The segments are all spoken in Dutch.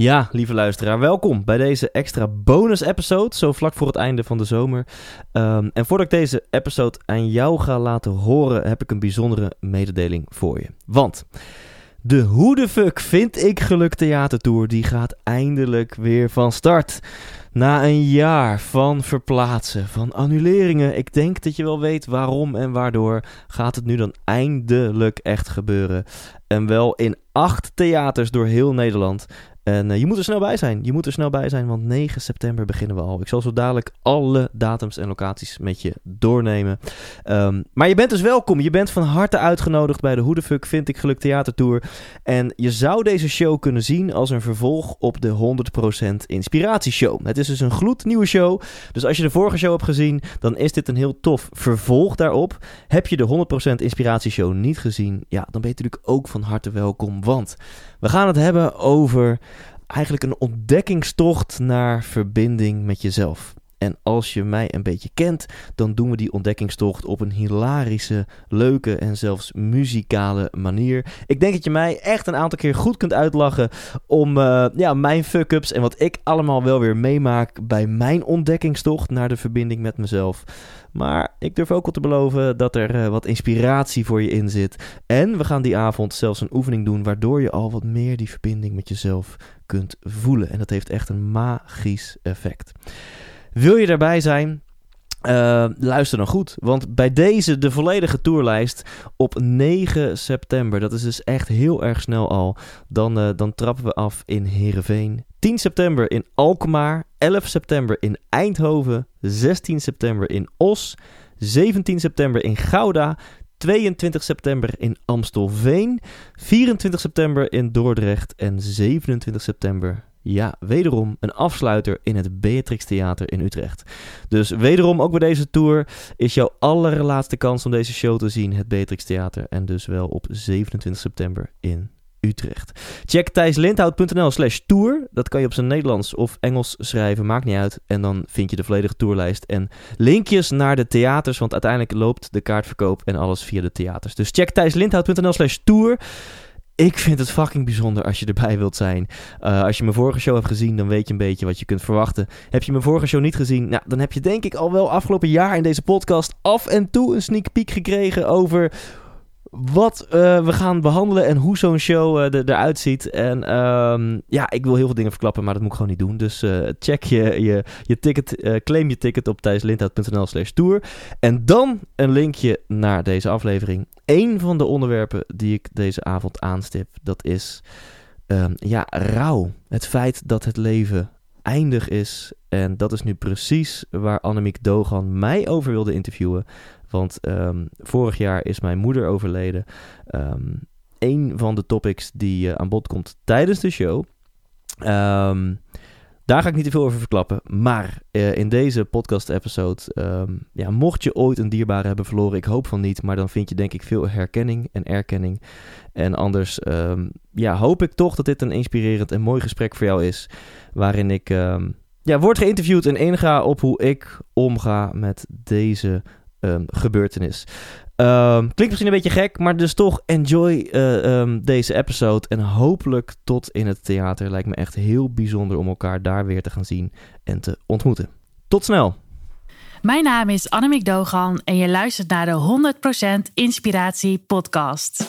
Ja, lieve luisteraar, welkom bij deze extra bonus-episode, zo vlak voor het einde van de zomer. Um, en voordat ik deze episode aan jou ga laten horen, heb ik een bijzondere mededeling voor je. Want de Hoe de Fuck Vind Ik Geluk Theatertour, die gaat eindelijk weer van start. Na een jaar van verplaatsen, van annuleringen, ik denk dat je wel weet waarom en waardoor, gaat het nu dan eindelijk echt gebeuren. En wel in acht theaters door heel Nederland. En uh, je moet er snel bij zijn. Je moet er snel bij zijn, want 9 september beginnen we al. Ik zal zo dadelijk alle datums en locaties met je doornemen. Um, maar je bent dus welkom. Je bent van harte uitgenodigd bij de Hoe de Fuck Vind Ik Geluk Theatertour. En je zou deze show kunnen zien als een vervolg op de 100% Inspiratieshow. Het is dus een gloednieuwe show. Dus als je de vorige show hebt gezien, dan is dit een heel tof vervolg daarop. Heb je de 100% Inspiratieshow niet gezien, ja, dan ben je natuurlijk ook van harte welkom. Want we gaan het hebben over eigenlijk een ontdekkingstocht naar verbinding met jezelf. En als je mij een beetje kent, dan doen we die ontdekkingstocht op een hilarische, leuke en zelfs muzikale manier. Ik denk dat je mij echt een aantal keer goed kunt uitlachen om uh, ja, mijn fuck-ups en wat ik allemaal wel weer meemaak bij mijn ontdekkingstocht naar de verbinding met mezelf. Maar ik durf ook wel te beloven dat er uh, wat inspiratie voor je in zit. En we gaan die avond zelfs een oefening doen waardoor je al wat meer die verbinding met jezelf kunt voelen. En dat heeft echt een magisch effect. Wil je daarbij zijn? Uh, luister dan goed, want bij deze de volledige tourlijst op 9 september, dat is dus echt heel erg snel al, dan, uh, dan trappen we af in Heerenveen. 10 september in Alkmaar, 11 september in Eindhoven, 16 september in Os, 17 september in Gouda, 22 september in Amstelveen, 24 september in Dordrecht en 27 september ja, wederom een afsluiter in het Beatrix Theater in Utrecht. Dus wederom ook bij deze tour is jouw allerlaatste kans om deze show te zien, het Beatrix Theater. En dus wel op 27 september in Utrecht. Check thijslindhout.nl slash tour. Dat kan je op zijn Nederlands of Engels schrijven, maakt niet uit. En dan vind je de volledige tourlijst en linkjes naar de theaters, want uiteindelijk loopt de kaartverkoop en alles via de theaters. Dus check thijslindhout.nl slash tour. Ik vind het fucking bijzonder als je erbij wilt zijn. Uh, als je mijn vorige show hebt gezien, dan weet je een beetje wat je kunt verwachten. Heb je mijn vorige show niet gezien, nou, dan heb je denk ik al wel afgelopen jaar in deze podcast af en toe een sneak peek gekregen over wat uh, we gaan behandelen en hoe zo'n show er, eruit ziet. En um, ja, ik wil heel veel dingen verklappen, maar dat moet ik gewoon niet doen. Dus uh, check je, je, je ticket, claim je ticket op thijslindhout.nl slash tour. En dan een linkje naar deze aflevering. Eén van de onderwerpen die ik deze avond aanstip, dat is um, ja, rouw. Het feit dat het leven eindig is. En dat is nu precies waar Annemiek Dogan mij over wilde interviewen. Want um, vorig jaar is mijn moeder overleden. Um, een van de topics die uh, aan bod komt tijdens de show. Um, daar ga ik niet te veel over verklappen. Maar uh, in deze podcast-episode, ja, mocht je ooit een dierbare hebben verloren, ik hoop van niet, maar dan vind je denk ik veel herkenning en erkenning. En anders, ja, hoop ik toch dat dit een inspirerend en mooi gesprek voor jou is, waarin ik ja, word geïnterviewd en inga op hoe ik omga met deze um, gebeurtenis. Um, klinkt misschien een beetje gek, maar dus toch enjoy uh, um, deze episode. En hopelijk tot in het theater. Lijkt me echt heel bijzonder om elkaar daar weer te gaan zien en te ontmoeten. Tot snel! Mijn naam is Annemiek Dogan en je luistert naar de 100% Inspiratie Podcast.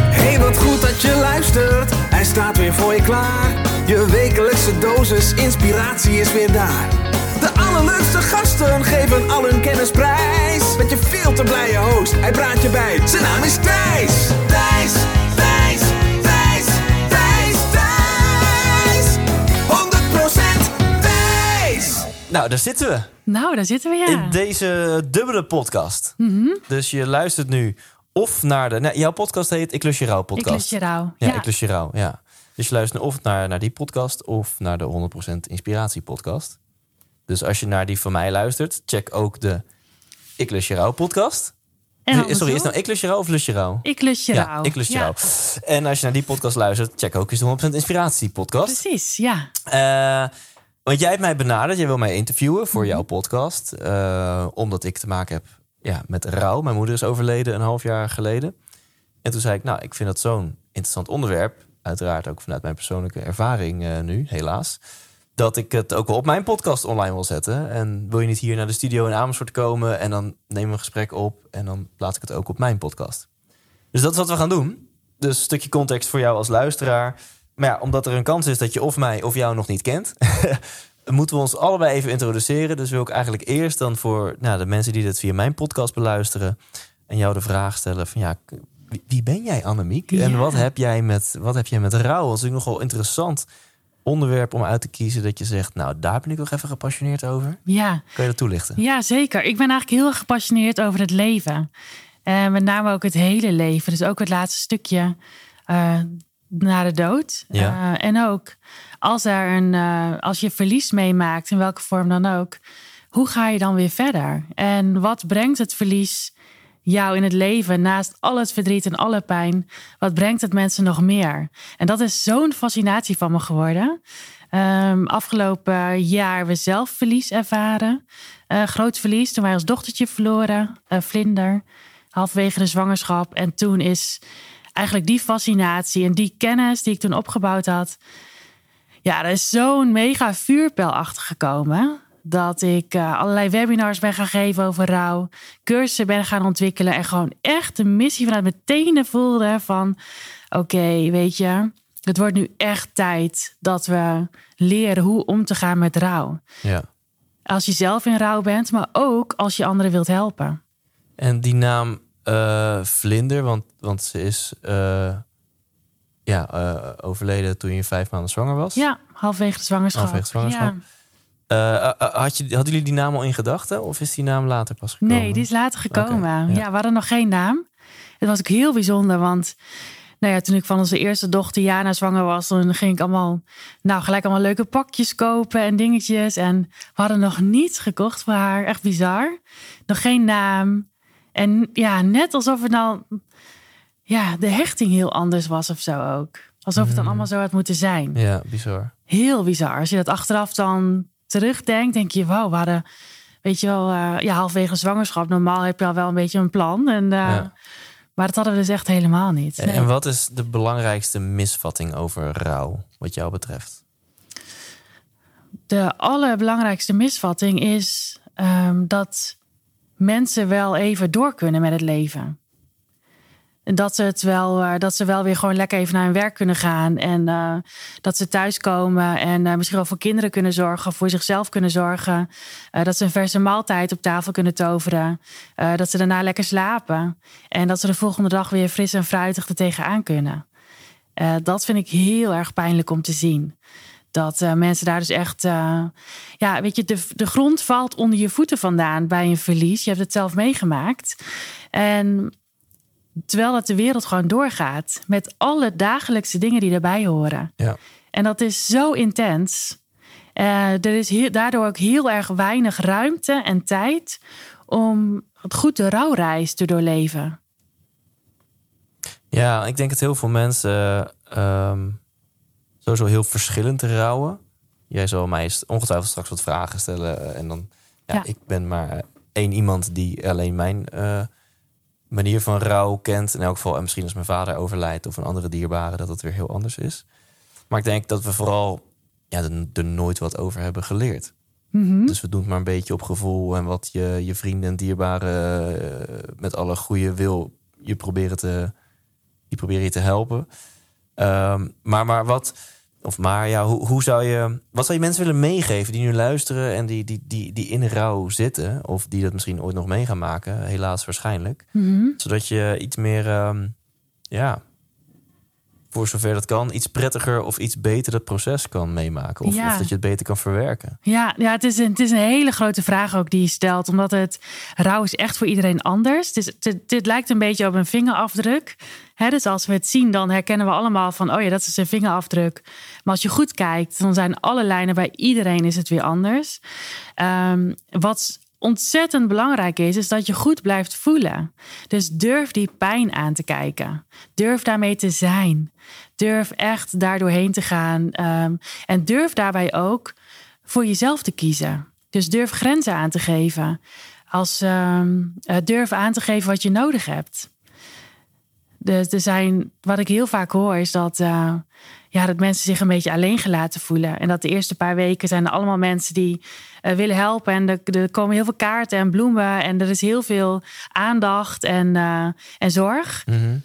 Hey, wat goed dat je luistert. Hij staat weer voor je klaar. Je wekelijkse dosis inspiratie is weer daar. De allerleukste gasten geven al hun kennis prijs. Met je veel te blije host, hij praat je bij. Zijn naam is Thijs. Thijs, Thijs, Thijs, Thijs, Thijs. 100% Thijs. Nou, daar zitten we. Nou, daar zitten we, ja. In deze dubbele podcast. Mm -hmm. Dus je luistert nu of naar de... Nou, jouw podcast heet Ik Lus Je Rauw podcast. Ik Lus Je Rauw, ja. ja. Ik Lus Je Rauw, ja. Dus je luistert of naar, naar die podcast of naar de 100% Inspiratie podcast. Dus als je naar die van mij luistert, check ook de Ik Lus Je Rauw podcast. En Sorry, is nou Ik Lus Je Rauw of Lus Je Rauw? Ik Lus Je Rauw. Ja, Ik Lus Je Rauw. En als je naar die podcast luistert, check ook eens de 100% Inspiratie podcast. Precies, ja. Uh, want jij hebt mij benaderd, jij wil mij interviewen voor Mhm. jouw podcast. Uh, omdat ik te maken heb ja, met rouw. Mijn moeder is overleden een half jaar geleden. En toen zei ik, nou, ik vind dat zo'n interessant onderwerp. Uiteraard ook vanuit mijn persoonlijke ervaring uh, nu, helaas. Dat ik het ook wel op mijn podcast online wil zetten. En wil je niet hier naar de studio in Amersfoort komen... en dan nemen we een gesprek op en dan plaats ik het ook op mijn podcast. Dus dat is wat we gaan doen. Dus een stukje context voor jou als luisteraar. Maar ja, omdat er een kans is dat je of mij of jou nog niet kent... moeten we ons allebei even introduceren. Dus wil ik eigenlijk eerst dan voor nou, de mensen die dit via mijn podcast beluisteren... en jou de vraag stellen van ja, wie ben jij Annemiek? En wat heb jij met, wat heb jij met rouw? Dat is natuurlijk nogal interessant onderwerp om uit te kiezen dat je zegt, nou daar ben ik nog even gepassioneerd over. Ja. Kan je dat toelichten? Ja, zeker. Ik ben eigenlijk heel erg gepassioneerd over het leven. En met name ook het hele leven. Dus ook het laatste stukje uh, na de dood. Ja. Uh, en ook als, er een, als je verlies meemaakt, in welke vorm dan ook, hoe ga je dan weer verder? En wat brengt het verlies jou in het leven, naast al het verdriet en alle pijn, wat brengt het mensen nog meer? En dat is zo'n fascinatie van me geworden. Um, afgelopen jaar we zelf verlies ervaren. Uh, groot verlies toen wij ons dochtertje verloren, uh, Vlinder, halverwege de zwangerschap. En toen is eigenlijk die fascinatie en die kennis die ik toen opgebouwd had, ja, er is zo'n mega vuurpijl achter gekomen dat ik uh, allerlei webinars ben gaan geven over rouw, cursussen ben gaan ontwikkelen en gewoon echt de missie vanuit mijn tenen voelde van oké, okay, weet je, het wordt nu echt tijd dat we leren hoe om te gaan met rouw. Ja. Als je zelf in rouw bent, maar ook als je anderen wilt helpen. En die naam uh, Vlinder, want, want ze is uh, ja, overleden toen je vijf maanden zwanger was. Ja, halfwege de zwangerschap. Halfwege de zwangerschap. Ja. Uh, had je, hadden jullie die naam al in gedachten? Of is die naam later pas gekomen? Nee, die is later gekomen. Okay, ja. ja. we hadden nog geen naam. Het was ook heel bijzonder, want nou ja, toen ik van onze eerste dochter Jana zwanger was, dan ging ik allemaal, nou gelijk allemaal leuke pakjes kopen en dingetjes. En we hadden nog niets gekocht voor haar. Echt bizar. Nog geen naam. En ja, net alsof het nou, ja, de hechting heel anders was of zo ook. Alsof het dan allemaal zo had moeten zijn. Ja, bizar. Heel bizar. Als je dat achteraf dan terugdenkt, denk je, wauw, we hadden, weet je wel, uh, ja, halfwege zwangerschap. Normaal heb je al wel een beetje een plan. En, uh, ja. Maar dat hadden we dus echt helemaal niet. Nee. En wat is de belangrijkste misvatting over rouw, wat jou betreft? De allerbelangrijkste misvatting is um, dat mensen wel even door kunnen met het leven. Dat ze, het wel, uh, dat ze wel weer gewoon lekker even naar hun werk kunnen gaan. En uh, dat ze thuiskomen en uh, misschien wel voor kinderen kunnen zorgen, voor zichzelf kunnen zorgen. dat ze een verse maaltijd op tafel kunnen toveren. dat ze daarna lekker slapen. En dat ze de volgende dag weer fris en fruitig er tegenaan kunnen. dat vind ik heel erg pijnlijk om te zien. Dat mensen daar dus echt. ja, weet je, de, de grond valt onder je voeten vandaan bij een verlies. Je hebt het zelf meegemaakt. En Terwijl het de wereld gewoon doorgaat met alle dagelijkse dingen die erbij horen. Ja. En dat is zo intens. Uh, er is heel, daardoor ook heel erg weinig ruimte en tijd om het goed de rouwreis te doorleven. Ja, ik denk dat heel veel mensen um, sowieso heel verschillend rouwen. Jij zal mij ongetwijfeld straks wat vragen stellen. En dan, ja, ja. ik ben maar één iemand die alleen mijn uh, manier van rouw kent. In elk geval, en misschien als mijn vader overlijdt of een andere dierbare, dat het weer heel anders is. Maar ik denk dat we vooral ja, er, nooit wat over hebben geleerd. Mm -hmm. Dus we doen het maar een beetje op gevoel en wat je, je vrienden en dierbaren uh, met alle goede wil je proberen te, die proberen je te helpen. Um, maar, maar wat of maar ja, hoe, hoe zou je. Wat zou je mensen willen meegeven die nu luisteren en die, die, die, die in rouw zitten? Of die dat misschien ooit nog mee gaan maken, helaas waarschijnlijk. Mm -hmm. Zodat je iets meer. Um, ja, voor zover dat kan, iets prettiger of iets beter het proces kan meemaken. Of, ja. of dat je het beter kan verwerken. Ja, ja het, is een, het is een hele grote vraag ook die je stelt. Omdat het rouw is echt voor iedereen anders. Het, is, het, dit lijkt een beetje op een vingerafdruk. Dus als we het zien, dan herkennen we allemaal van... oh ja, dat is een vingerafdruk. Maar als je goed kijkt, dan zijn alle lijnen bij iedereen is het weer anders. Um, wat ontzettend belangrijk is, is dat je goed blijft voelen. Dus durf die pijn aan te kijken. Durf daarmee te zijn. Durf echt daar doorheen te gaan. Um, en durf daarbij ook voor jezelf te kiezen. Dus durf grenzen aan te geven. als ehm, eh, durven aan te geven wat je nodig hebt. Dus er zijn, wat ik heel vaak hoor, is dat, eh, ja, dat mensen zich een beetje alleen gelaten voelen. En dat de eerste paar weken zijn er allemaal mensen die eh, willen helpen. En er, er, komen heel veel kaarten en bloemen. En er is heel veel aandacht en, en zorg. Mhm.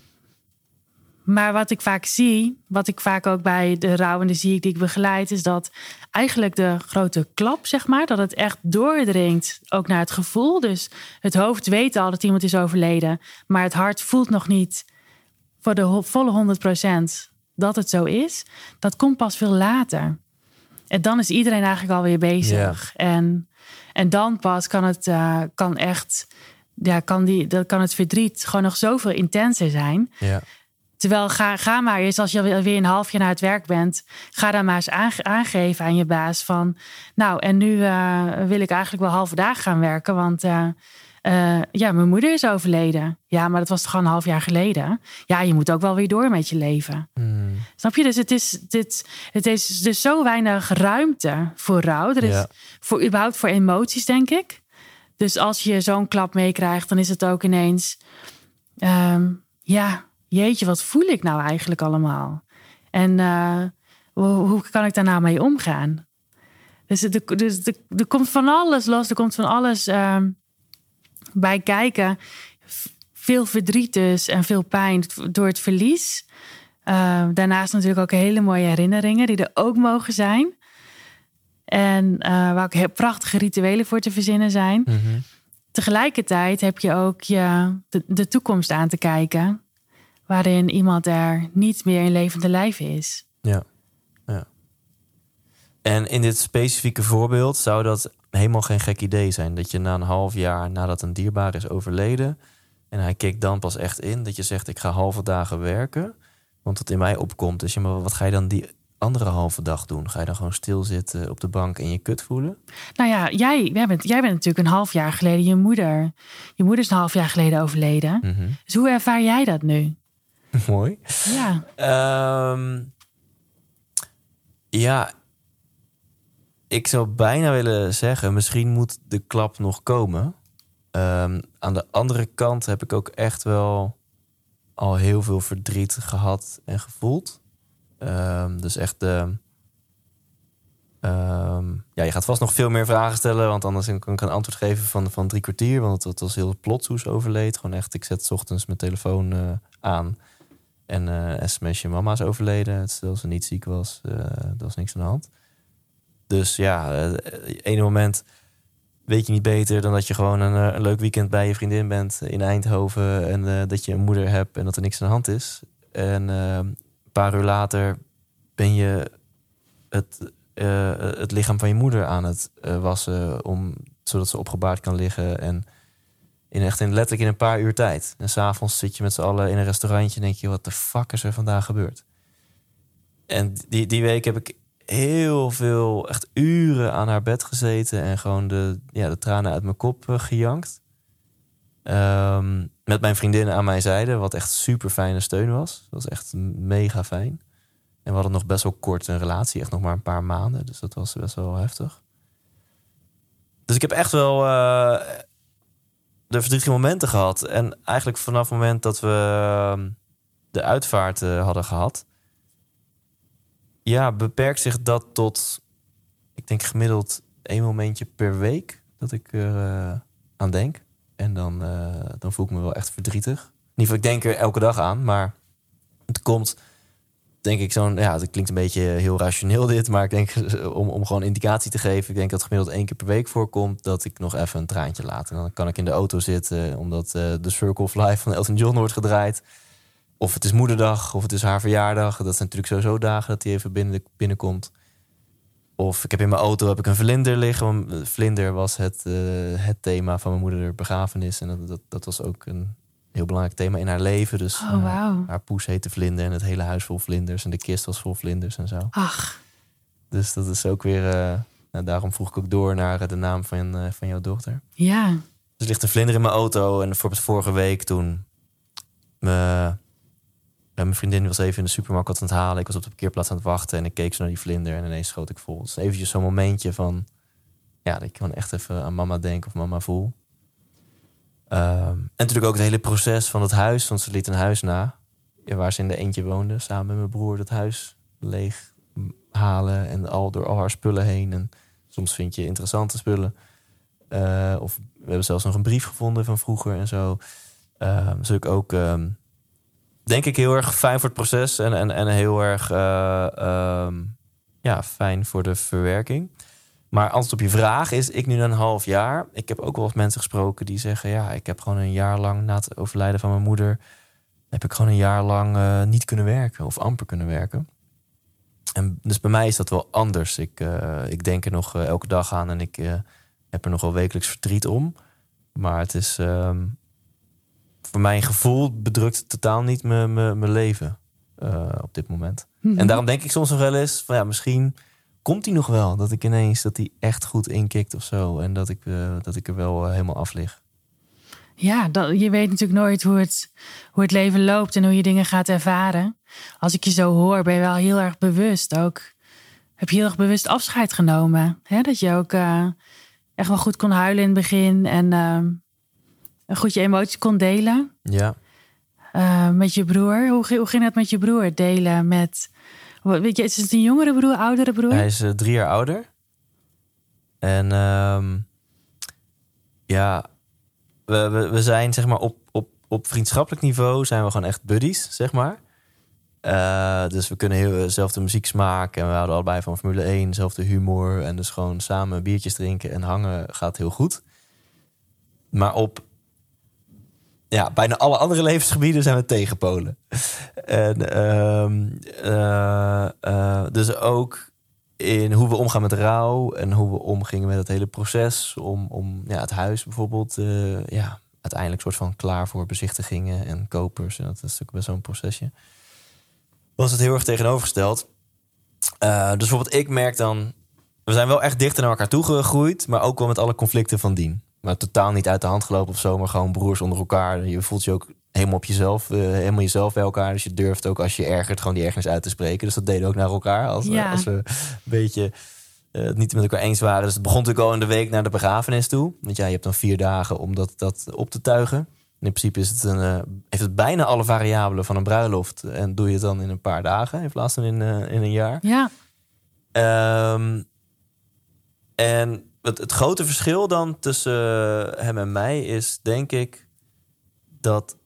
Maar wat ik vaak zie, wat ik vaak ook bij de rouwende zie die ik begeleid, is dat eigenlijk de grote klap, zeg maar, dat het echt doordringt ook naar het gevoel. Dus het hoofd weet al dat iemand is overleden, maar het hart voelt nog niet voor de volle 100% dat het zo is. Dat komt pas veel later. En dan is iedereen eigenlijk alweer bezig. En, en dan pas kan het uh, kan echt, ja, kan, die, dat kan het verdriet gewoon nog zoveel intenser zijn. Terwijl ga, ga maar eens, als je weer een half jaar naar het werk bent, ga dan maar eens aangeven aan je baas van, nou, en nu uh, wil ik eigenlijk wel halve dagen gaan werken, want uh, uh, ja, mijn moeder is overleden. Ja, maar dat was toch al een half jaar geleden. Ja, je moet ook wel weer door met je leven. Hmm. Snap je? Dus het is, dit, het is dus zo weinig ruimte voor rouw. Er is Ja. voor überhaupt voor emoties, denk ik. Dus als je zo'n klap meekrijgt, dan is het ook ineens, ehm, ja, jeetje, wat voel ik nou eigenlijk allemaal? En eh, hoe, hoe kan ik daar nou mee omgaan? Dus, er, dus er, er komt van alles los, er komt van alles ehm, bij kijken. Veel verdriet dus en veel pijn door het verlies. Ehm, daarnaast natuurlijk ook hele mooie herinneringen die er ook mogen zijn. En eh, waar ook heel prachtige rituelen voor te verzinnen zijn. Mhm. Tegelijkertijd heb je ook je, de, de toekomst aan te kijken. Waarin iemand er niet meer in levende lijf is. Ja. ja. En in dit specifieke voorbeeld zou dat helemaal geen gek idee zijn. Dat je na een half jaar nadat een dierbaar is overleden. en hij keek dan pas echt in. dat je zegt: Ik ga halve dagen werken. Want wat in mij opkomt is: ja, maar wat ga je dan die andere halve dag doen? Ga je dan gewoon stilzitten op de bank en je kut voelen? Nou ja, jij, jij, bent, jij bent natuurlijk een half jaar geleden je moeder. Je moeder is een half jaar geleden overleden. Mhm. Dus hoe ervaar jij dat nu? Mooi. Ja, Ehm, ja, ik zou bijna willen zeggen, misschien moet de klap nog komen. Ehm, aan de andere kant heb ik ook echt wel al heel veel verdriet gehad en gevoeld. Ehm, dus echt de. ehm, ja, je gaat vast nog veel meer vragen stellen, want anders kan ik een antwoord geven van, van drie kwartier. Want het was heel plots hoe ze overleed. Gewoon echt, ik zet ochtends mijn telefoon eh, aan. En eh sms'je, mama is overleden. Terwijl ze niet ziek was. eh er was niks aan de hand. Dus ja, eh ene moment weet je niet beter dan dat je gewoon een, eh, leuk weekend bij je vriendin bent in Eindhoven. En eh, dat je een moeder hebt en dat er niks aan de hand is. En een paar uur later ben je het, het lichaam van je moeder aan het wassen. Om, zodat ze opgebaard kan liggen. En in echt in, letterlijk in een paar uur tijd. En s'avonds zit je met z'n allen in een restaurantje en denk je, wat de fuck is er vandaag gebeurd? En die, die week heb ik heel veel, echt uren aan haar bed gezeten en gewoon de, ja, de tranen uit mijn kop eh, gejankt. Ehm, met mijn vriendinnen aan mijn zijde, wat echt super fijne steun was. Dat was echt mega fijn. En we hadden nog best wel kort een relatie, echt nog maar een paar maanden. Dus dat was best wel heftig. Dus ik heb echt wel eh, de verdrietige momenten gehad. En eigenlijk vanaf het moment dat we ehm, de uitvaart eh, hadden gehad, ja, beperkt zich dat tot, ik denk gemiddeld één momentje per week dat ik er eh, aan denk. En dan, eh, dan voel ik me wel echt verdrietig. Niet ik denk er elke dag aan, maar het komt, denk ik, zo'n, ja, het klinkt een beetje heel rationeel dit, maar ik denk om, om gewoon indicatie te geven, ik denk dat gemiddeld één keer per week voorkomt dat ik nog even een traantje laat. En dan kan ik in de auto zitten, omdat eh, de Circle of Life van Elton John wordt gedraaid. Of het is moederdag, of het is haar verjaardag. Dat zijn natuurlijk sowieso dagen dat hij even binnen, binnenkomt. Of ik heb in mijn auto heb ik een vlinder liggen. eh, Vlinder was het, eh, het thema van mijn moeder begrafenis. En dat, dat, dat was ook een heel belangrijk thema in haar leven. Dus oh eh, wauw. haar poes heette Vlinder en het hele huis vol vlinders. En de kist was vol vlinders en zo. Ach, Dus dat is ook weer... nou, daarom vroeg ik ook door naar de naam van, van jouw dochter. ja. Dus er ligt een vlinder in mijn auto. En bijvoorbeeld vorige week toen... Me, mijn vriendin was even in de supermarkt wat aan het halen. Ik was op de parkeerplaats aan het wachten. En ik keek zo naar die vlinder. En ineens schoot ik vol. Dus eventjes zo'n momentje van... Ja, dat ik gewoon echt even aan mama denk of mama voel. Ehm, en natuurlijk ook het hele proces van het huis. Want ze liet een huis na. Waar ze in de eentje woonde. Samen met mijn broer dat huis leeg halen. En al door al haar spullen heen. En soms vind je interessante spullen. Uh, of we hebben zelfs nog een brief gevonden van vroeger en zo. Dus ik ook, ehm, denk ik, heel erg fijn voor het proces. En, en, en heel erg uh, ja, fijn voor de verwerking. Maar antwoord op je vraag is, ik nu een half jaar. Ik heb ook wel eens mensen gesproken die zeggen... ja, ik heb gewoon een jaar lang na het overlijden van mijn moeder... heb ik gewoon een jaar lang uh, niet kunnen werken of amper kunnen werken. En dus bij mij is dat wel anders. Ik, uh, ik denk er nog elke dag aan en ik heb er nog wel wekelijks verdriet om. Maar het is um, voor mijn gevoel bedrukt het totaal niet mijn leven op dit moment. Mm -hmm. En daarom denk ik soms nog wel eens van ja, misschien komt hij nog wel. Dat ik ineens dat hij echt goed inkikt of zo. En dat ik, uh, dat ik er wel uh, helemaal af lig. Ja, dat, je weet natuurlijk nooit hoe het, hoe het leven loopt en hoe je dingen gaat ervaren. Als ik je zo hoor, ben je wel heel erg bewust ook. Heb je heel erg bewust afscheid genomen. Hè? Dat je ook echt wel goed kon huilen in het begin. En goed je emoties kon delen. Ja. met je broer. Hoe, hoe ging het met je broer delen met Weet je, is het een jongere broer, oudere broer? Hij is uh, drie jaar ouder. En um, ja, we, we, we, zijn zeg maar op, op, op vriendschappelijk niveau zijn we gewoon echt buddies, zeg maar. Uh, dus we kunnen heel dezelfde muziek smaken en we houden allebei van Formule 1, dezelfde humor. En dus gewoon samen biertjes drinken en hangen gaat heel goed. Maar op ja, bijna alle andere levensgebieden zijn we tegenpolen. en um, uh, uh, dus ook in hoe we omgaan met rouw en hoe we omgingen met het hele proces om, om ja, het huis bijvoorbeeld uh, ja, uiteindelijk soort van klaar voor bezichtigingen en kopers. En dat is natuurlijk best zo'n procesje. Was het heel erg tegenovergesteld. dus bijvoorbeeld ik merk dan, we zijn wel echt dichter naar elkaar toegegroeid, maar ook wel met alle conflicten van dien. Maar totaal niet uit de hand gelopen of zo, maar gewoon broers onder elkaar. Je voelt je ook helemaal op jezelf, uh, helemaal jezelf bij elkaar. Dus je durft ook als je ergert gewoon die ergernis uit te spreken. Dus dat deden we ook naar elkaar als, ja. als we een beetje uh, het niet met elkaar eens waren. Dus het begon natuurlijk al in de week naar de begrafenis toe. Want ja, je hebt dan vier dagen om dat, dat op te tuigen. En in principe is het een, uh, heeft het bijna alle variabelen van een bruiloft. En doe je het dan in een paar dagen in plaats van in, in een jaar. Ja. Um, en het, grote verschil dan tussen hem en mij is, denk ik, dat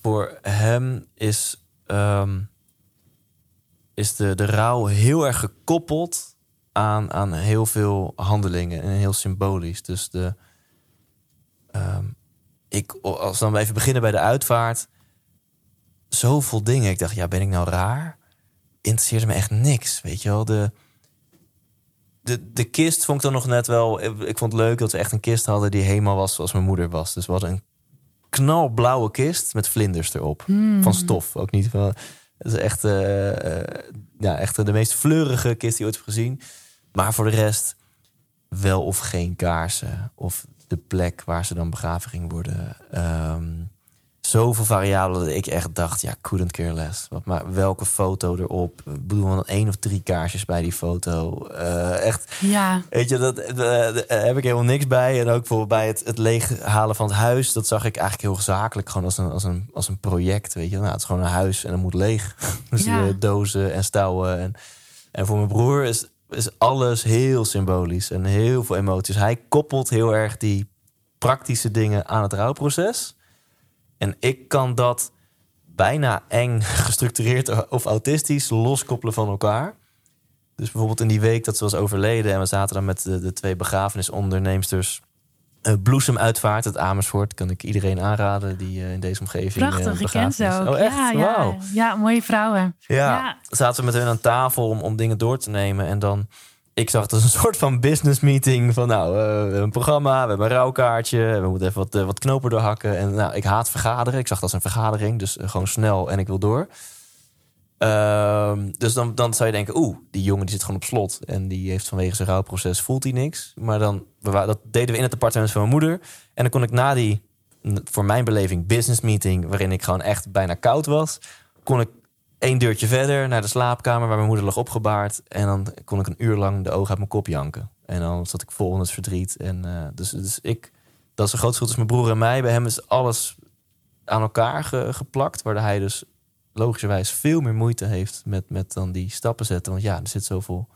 voor hem is, um, is de, de rouw heel erg gekoppeld aan, aan heel veel handelingen en heel symbolisch. Dus de, um, ik, als dan even beginnen bij de uitvaart, zoveel dingen. Ik dacht, ja, ben ik nou raar? Interesseerde me echt niks, weet je wel. De, de, de kist vond ik dan nog net wel. Ik vond het leuk dat we echt een kist hadden die helemaal was zoals mijn moeder was. Dus we hadden een knalblauwe kist met vlinders erop. Hmm. Van stof. Ook niet van. Het is echt, uh, uh, ja, echt de meest fleurige kist die ooit heb gezien. Maar voor de rest wel of geen kaarsen. Of de plek waar ze dan begraven ging worden. Um, zoveel variabelen dat ik echt dacht, ja, couldn't care less. Wat, maar welke foto erop? Ik bedoel, dan één of drie kaarsjes bij die foto. Uh, echt, ja. weet je, dat uh, heb ik helemaal niks bij. En ook bijvoorbeeld bij het, het leeghalen van het huis, dat zag ik eigenlijk heel zakelijk, gewoon als een, als een, als een project, weet je. Nou, het is gewoon een huis en het moet leeg. dus Ja. die, dozen en stouwen. En, en voor mijn broer is, is alles heel symbolisch en heel veel emoties. Hij koppelt heel erg die praktische dingen aan het rouwproces. En ik kan dat bijna eng gestructureerd of autistisch loskoppelen van elkaar. Dus bijvoorbeeld in die week dat ze was overleden... en we zaten dan met de, de twee begrafenisonderneemsters... Uh, Bloesemuitvaart, het Amersfoort, kan ik iedereen aanraden die uh, in deze omgeving. Prachtig, uh, ik ze ook. Oh, echt? Ja, ja, ja, mooie vrouwen. Ja. Ja. zaten we met hun aan tafel om, om dingen door te nemen. En dan, ik zag het als een soort van business meeting. Van nou, hebben een programma, we hebben een rouwkaartje. We moeten even wat, uh, wat knopen doorhakken. En nou, ik haat vergaderen. Ik zag dat als een vergadering. Dus uh, gewoon snel en ik wil door. Ehm, dus dan, dan zou je denken, oeh, die jongen die zit gewoon op slot. En die heeft vanwege zijn rouwproces, voelt hij niks. Maar dan, dat deden we in het appartement van mijn moeder. En dan kon ik na die, voor mijn beleving, business meeting... waarin ik gewoon echt bijna koud was... kon ik één deurtje verder naar de slaapkamer waar mijn moeder lag opgebaard. En dan kon ik een uur lang de ogen uit mijn kop janken. En dan zat ik vol in het verdriet. En, uh, dus, dus ik dat is een groot verschil tussen mijn broer en mij. Bij hem is alles aan elkaar ge- geplakt. Waardoor hij dus logischerwijs veel meer moeite heeft met, met dan die stappen zetten. Want ja, er zit zoveel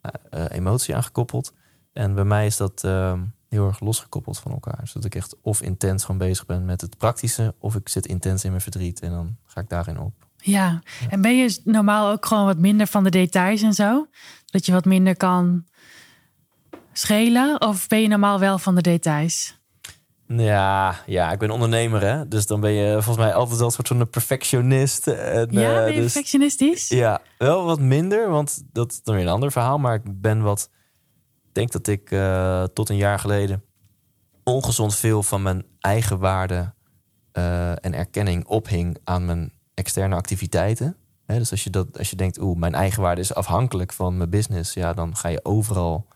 eh, eh, emotie aan gekoppeld. En bij mij is dat ehm, heel erg losgekoppeld van elkaar. Zodat ik echt of intens gewoon bezig ben met het praktische... of ik zit intens in mijn verdriet en dan ga ik daarin op. Ja. En ben je normaal ook gewoon wat minder van de details en zo? Dat je wat minder kan schelen? Of ben je normaal wel van de details? Ja, ja, ik ben ondernemer, hè. Dus dan ben je volgens mij altijd wel een soort van een perfectionist. En, Ja, eh, ben je dus- perfectionistisch? Ja, wel wat minder, want dat is dan weer een ander verhaal. Maar ik ben wat... Ik denk dat ik eh, tot een jaar geleden ongezond veel van mijn eigen waarde eh, en erkenning ophing aan mijn externe activiteiten. Hè, dus als je, dat, als je denkt, oeh, mijn eigen waarde is afhankelijk van mijn business, ja, dan ga je overal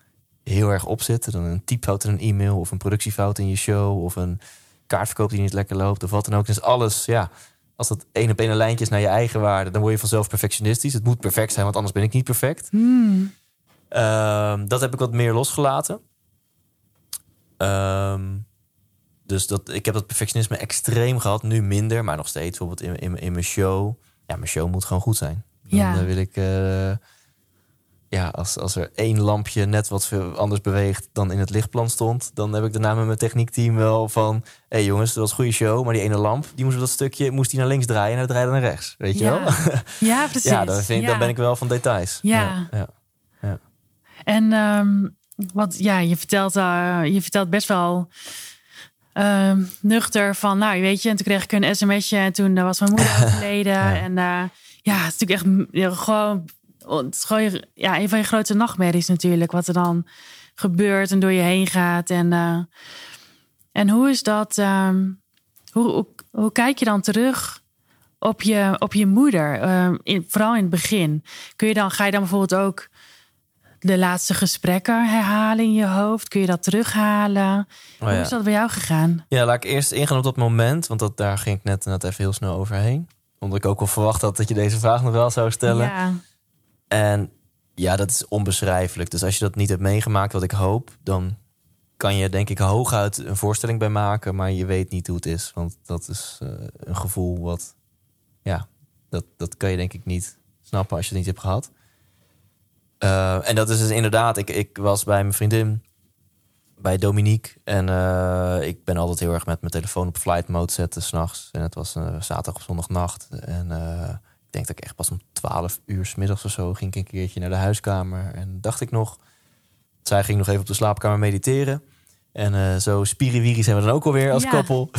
heel erg opzetten. Dan een typfout in een e-mail of een productiefout in je show of een kaartverkoop die niet lekker loopt of wat dan ook. Dus alles, ja, als dat één op één lijntje is naar je eigen waarde, dan word je vanzelf perfectionistisch. Het moet perfect zijn, want anders ben ik niet perfect. Hmm. Ehm, dat heb ik wat meer losgelaten. Ehm, dus dat, ik heb dat perfectionisme extreem gehad, nu minder, maar nog steeds. Bijvoorbeeld in, in, in mijn show. Ja, mijn show moet gewoon goed zijn. Dan Ja. eh, wil ik. eh, ja, als, als er één lampje net wat anders beweegt dan in het lichtplan stond, dan heb ik daarna met mijn techniekteam wel van: hé hey jongens, dat was een goede show, maar die ene lamp, die moest op dat stukje, moest die naar links draaien en hij draaide naar rechts. Weet je Ja. wel? Ja, precies. ja, dan, vind, ik- dan ben ik wel van details. Ja. ja. En ehm, wat, ja, je vertelt, eh, je vertelt best wel ehm, nuchter van, nou, weet je, en toen kreeg ik een sms'je en toen was mijn moeder overleden. En eh, ja, het is natuurlijk echt gewoon, het is gewoon ja, een van je grootste nachtmerries natuurlijk, wat er dan gebeurt en door je heen gaat. En, eh, en hoe is dat, ehm, hoe, hoe, hoe kijk je dan terug op je, op je moeder, ehm, in, vooral in het begin? Kun je dan, ga je dan bijvoorbeeld ook de laatste gesprekken herhalen in je hoofd? Kun je dat terughalen? Oh, Hoe is dat bij jou gegaan? Ja, laat ik eerst ingaan op dat moment, want dat, daar ging ik net, net even heel snel overheen. Omdat ik ook wel verwacht had dat je deze vraag nog wel zou stellen. Ja, En ja, dat is onbeschrijfelijk. Dus als je dat niet hebt meegemaakt, wat ik hoop, dan kan je denk ik hooguit een voorstelling bij maken, maar je weet niet hoe het is. Want dat is eh, een gevoel wat, ja, dat, dat kan je denk ik niet snappen als je het niet hebt gehad. Eh, en dat is dus inderdaad, ik, ik was bij mijn vriendin, bij Dominique. En eh, ik ben altijd heel erg met mijn telefoon op flight mode zetten s'nachts. En het was een zaterdag of zondagnacht. En eh, ik denk dat ik echt pas om 12 uur 's middags of zo ging ik een keertje naar de huiskamer. En dacht ik nog, zij ging nog even op de slaapkamer mediteren. En eh, zo spiriwiri zijn we dan ook alweer als Ja. koppel.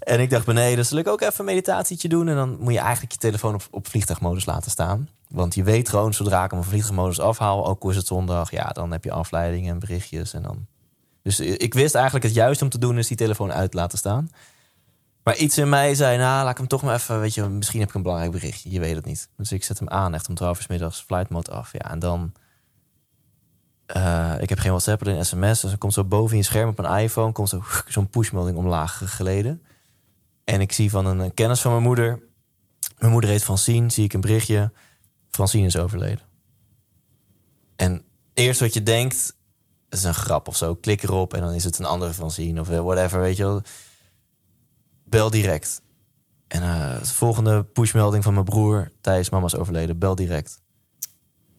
En ik dacht beneden, dus zal ik ook even een meditatietje doen. En dan moet je eigenlijk je telefoon op, op vliegtuigmodus laten staan. Want je weet gewoon, zodra ik hem vliegtuigmodus afhaal, ook al is het zondag, ja, dan heb je afleidingen en berichtjes. En dan... Dus ik wist eigenlijk het juiste om te doen is die telefoon uit laten staan. Maar iets in mij zei, nou, laat ik hem toch maar even, weet je, misschien heb ik een belangrijk berichtje, je weet het niet. Dus ik zet hem aan, echt om 12 uur middags, flight mode af. Ja, en dan, eh, ik heb geen WhatsApp, alleen sms. Dus er komt zo boven je scherm op een iPhone, komt zo, zo'n pushmelding omlaag geleden. En ik zie van een, een kennis van mijn moeder, mijn moeder heet Francine, zie ik een berichtje, Francine is overleden. En eerst wat je denkt, is een grap of zo. Klik erop en dan is het een andere Francine of whatever, weet je wel. Bel direct. En eh, de volgende pushmelding van mijn broer, Thijs, mama is overleden. Bel direct.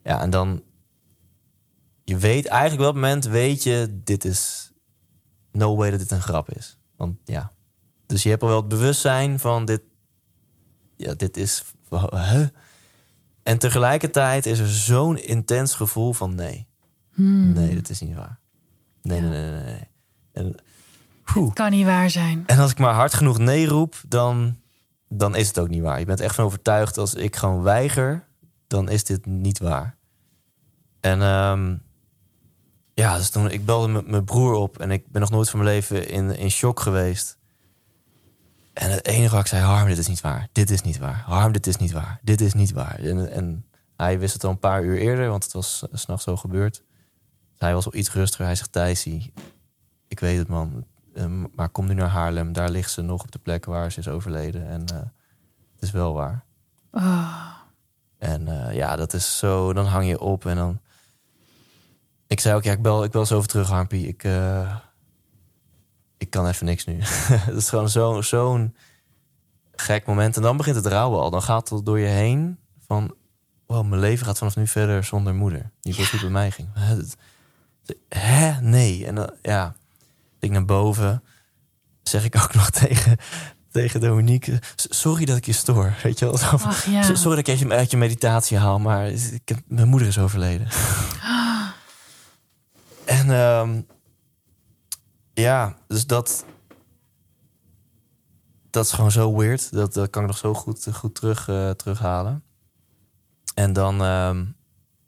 Ja, en dan... Je weet eigenlijk op het moment, weet je, dit is... No way dat dit een grap is. Want ja. Dus je hebt al wel het bewustzijn van dit... Ja, dit is... Huh? En tegelijkertijd is er zo'n intens gevoel van nee. Hmm. Nee, dat is niet waar. Nee, nee, nee, nee. nee. En, Poeh. kan niet waar zijn. en als ik maar hard genoeg nee roep, dan, dan is het ook niet waar. Je bent echt van overtuigd, als ik gewoon weiger, dan is dit niet waar. En ehm, ja, dus toen ik belde met mijn broer op en ik ben nog nooit van mijn leven in, in shock geweest. En het enige wat ik zei, Harm, dit is niet waar. Dit is niet waar. Harm, dit is niet waar. Dit is niet waar. En, en hij wist het al een paar uur eerder, want het was eh, 's s'nachts zo gebeurd. Hij was al iets rustiger. Hij zegt, Thijsie, ik weet het man, Ehm, maar kom nu naar Haarlem. Daar ligt ze nog op de plek waar ze is overleden. En eh, het is wel waar. Oh, En eh, ja, dat is zo. Dan hang je op en dan. Ik zei ook, ja, ik bel, ik bel zo over terug, Harmpie. Ik, ik kan even niks nu. Het is gewoon zo- zo'n gek moment. En dan begint het rouwen al. Dan gaat het door je heen van... Wow, mijn leven gaat vanaf nu verder zonder moeder. Niet zoals het bij mij ging. Hè? Nee. En dan, ja, ik naar boven. Zeg ik ook nog tegen, tegen Dominique... "S- Sorry dat ik je stoor. Weet je wel? Zo Ach ja. "S- Sorry dat ik je uit je meditatie haal, maar ik heb, mijn moeder is overleden. En ehm, ja, dus dat, dat is gewoon zo weird. Dat, dat kan ik nog zo goed, goed terug, eh, terughalen. En dan, ehm,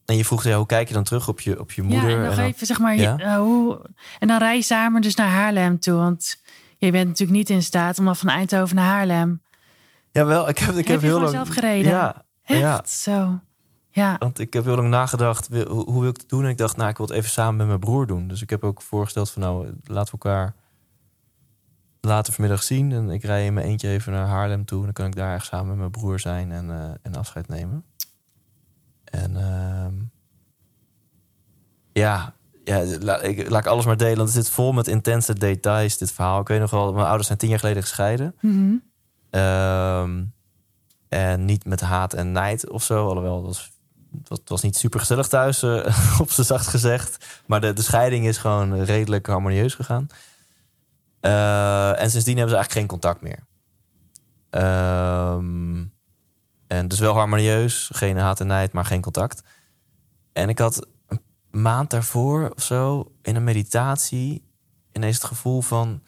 en je vroeg, ja, hoe kijk je dan terug op je, op je moeder? Ja, en dan- even zeg maar, Ja? eh, hoe... En dan rij je samen dus naar Haarlem toe. Want je bent natuurlijk niet in staat om dan van Eindhoven naar Haarlem. Jawel, ik heb, ik heb, Heb je heel lang... zelf gereden? Ja, Echt ja. zo. Ja. Want ik heb heel lang nagedacht, hoe, wil ik het doen? En ik dacht, nou, ik wil het even samen met mijn broer doen. Dus ik heb ook voorgesteld van, nou, laten we elkaar later vanmiddag zien. En ik rij in mijn eentje even naar Haarlem toe. En dan kan ik daar echt samen met mijn broer zijn en, eh, en afscheid nemen. En ehm, ja, ja la, ik, laat ik alles maar delen. Want het zit vol met intense details, dit verhaal. Ik weet nog wel, mijn ouders zijn tien jaar geleden gescheiden. Mhm. Ehm, en niet met haat en nijd of zo. Alhoewel, het was, was, het was niet super gezellig thuis, eh, op z'n zacht gezegd. Maar de, de scheiding is gewoon redelijk harmonieus gegaan. Eh, en sindsdien hebben ze eigenlijk geen contact meer. Ehm, en dus wel harmonieus, geen haat en nijd, maar geen contact. En ik had een maand daarvoor of zo in een meditatie ineens het gevoel van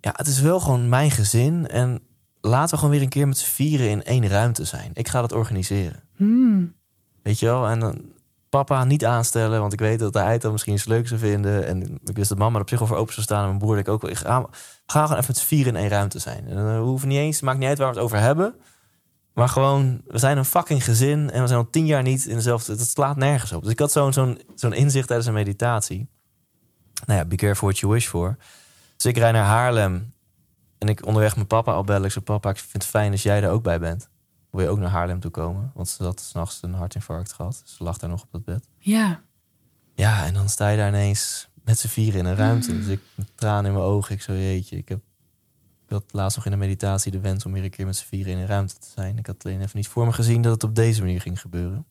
ja, het is wel gewoon mijn gezin. En laten we gewoon weer een keer met z'n vieren in één ruimte zijn. Ik ga dat organiseren. Hmm. Weet je wel? En dan papa niet aanstellen, want ik weet dat hij het misschien eens leuk zou vinden. En ik wist dat mama er op zich voor open zou staan. En mijn broer ik ook wel. Ik ga, gewoon even met z'n vieren in één ruimte zijn. En dan hoeven niet eens, het maakt niet uit waar we het over hebben. Maar gewoon, we zijn een fucking gezin en we zijn al tien jaar niet in dezelfde. Dat slaat nergens op. Dus ik had zo'n zo'n zo'n inzicht tijdens een meditatie. Nou ja, be careful what you wish for. Dus ik rijd naar Haarlem. En ik onderweg mijn papa al bel. Ik zei, papa, ik vind het fijn als jij er ook bij bent. Wil je ook naar Haarlem toe komen? Want ze had s'nachts een hartinfarct gehad. Ze lag daar nog op dat bed. Ja. Ja, en dan sta je daar ineens met z'n vieren in een ruimte. Dus ik met tranen in mijn ogen. Ik zo, jeetje, ik heb ik had laatst nog in de meditatie de wens om weer een keer met z'n vieren in een ruimte te zijn. Ik had alleen even niet voor me gezien dat het op deze manier ging gebeuren.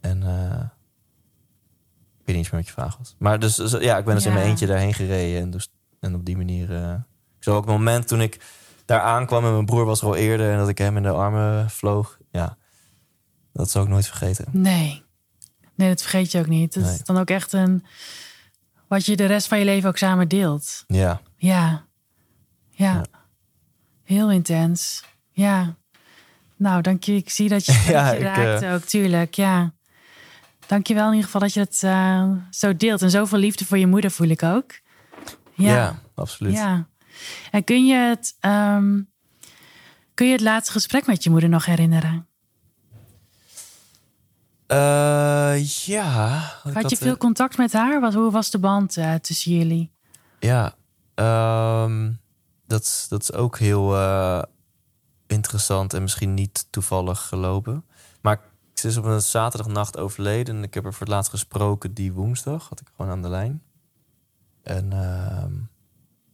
En eh, ik weet niet eens meer wat je vraag was. Maar dus dus, ja, ik ben dus in mijn eentje daarheen gereden. En, dus, en op die manier... eh zo ook het moment toen ik daar aankwam en mijn broer was er al eerder... en dat ik hem in de armen vloog. Ja, dat zal ik nooit vergeten. Nee. Nee, dat vergeet je ook niet. Dat Nee. is dan ook echt een... Wat je de rest van je leven ook samen deelt. Ja, Ja. Ja. Ja. Heel intens. Ja. Nou, dank je. Ik zie dat je, Ja, dat je ik, raakt ook, tuurlijk. Ja. Dank je wel in ieder geval dat je het eh, zo deelt. En zoveel liefde voor je moeder voel ik ook. ja. Ja. absoluut. Ja. En kun je het, ehm, kun je het laatste gesprek met je moeder nog herinneren? Eh, ja. Had je eh, veel contact met haar? Wat, hoe was de band eh, tussen jullie? Ja, ehm, dat, is- dat is ook heel eh, interessant en misschien niet toevallig gelopen. Maar ze is op een zaterdagnacht overleden en ik heb er voor het laatst gesproken die woensdag. Had ik gewoon aan de lijn. En ehm,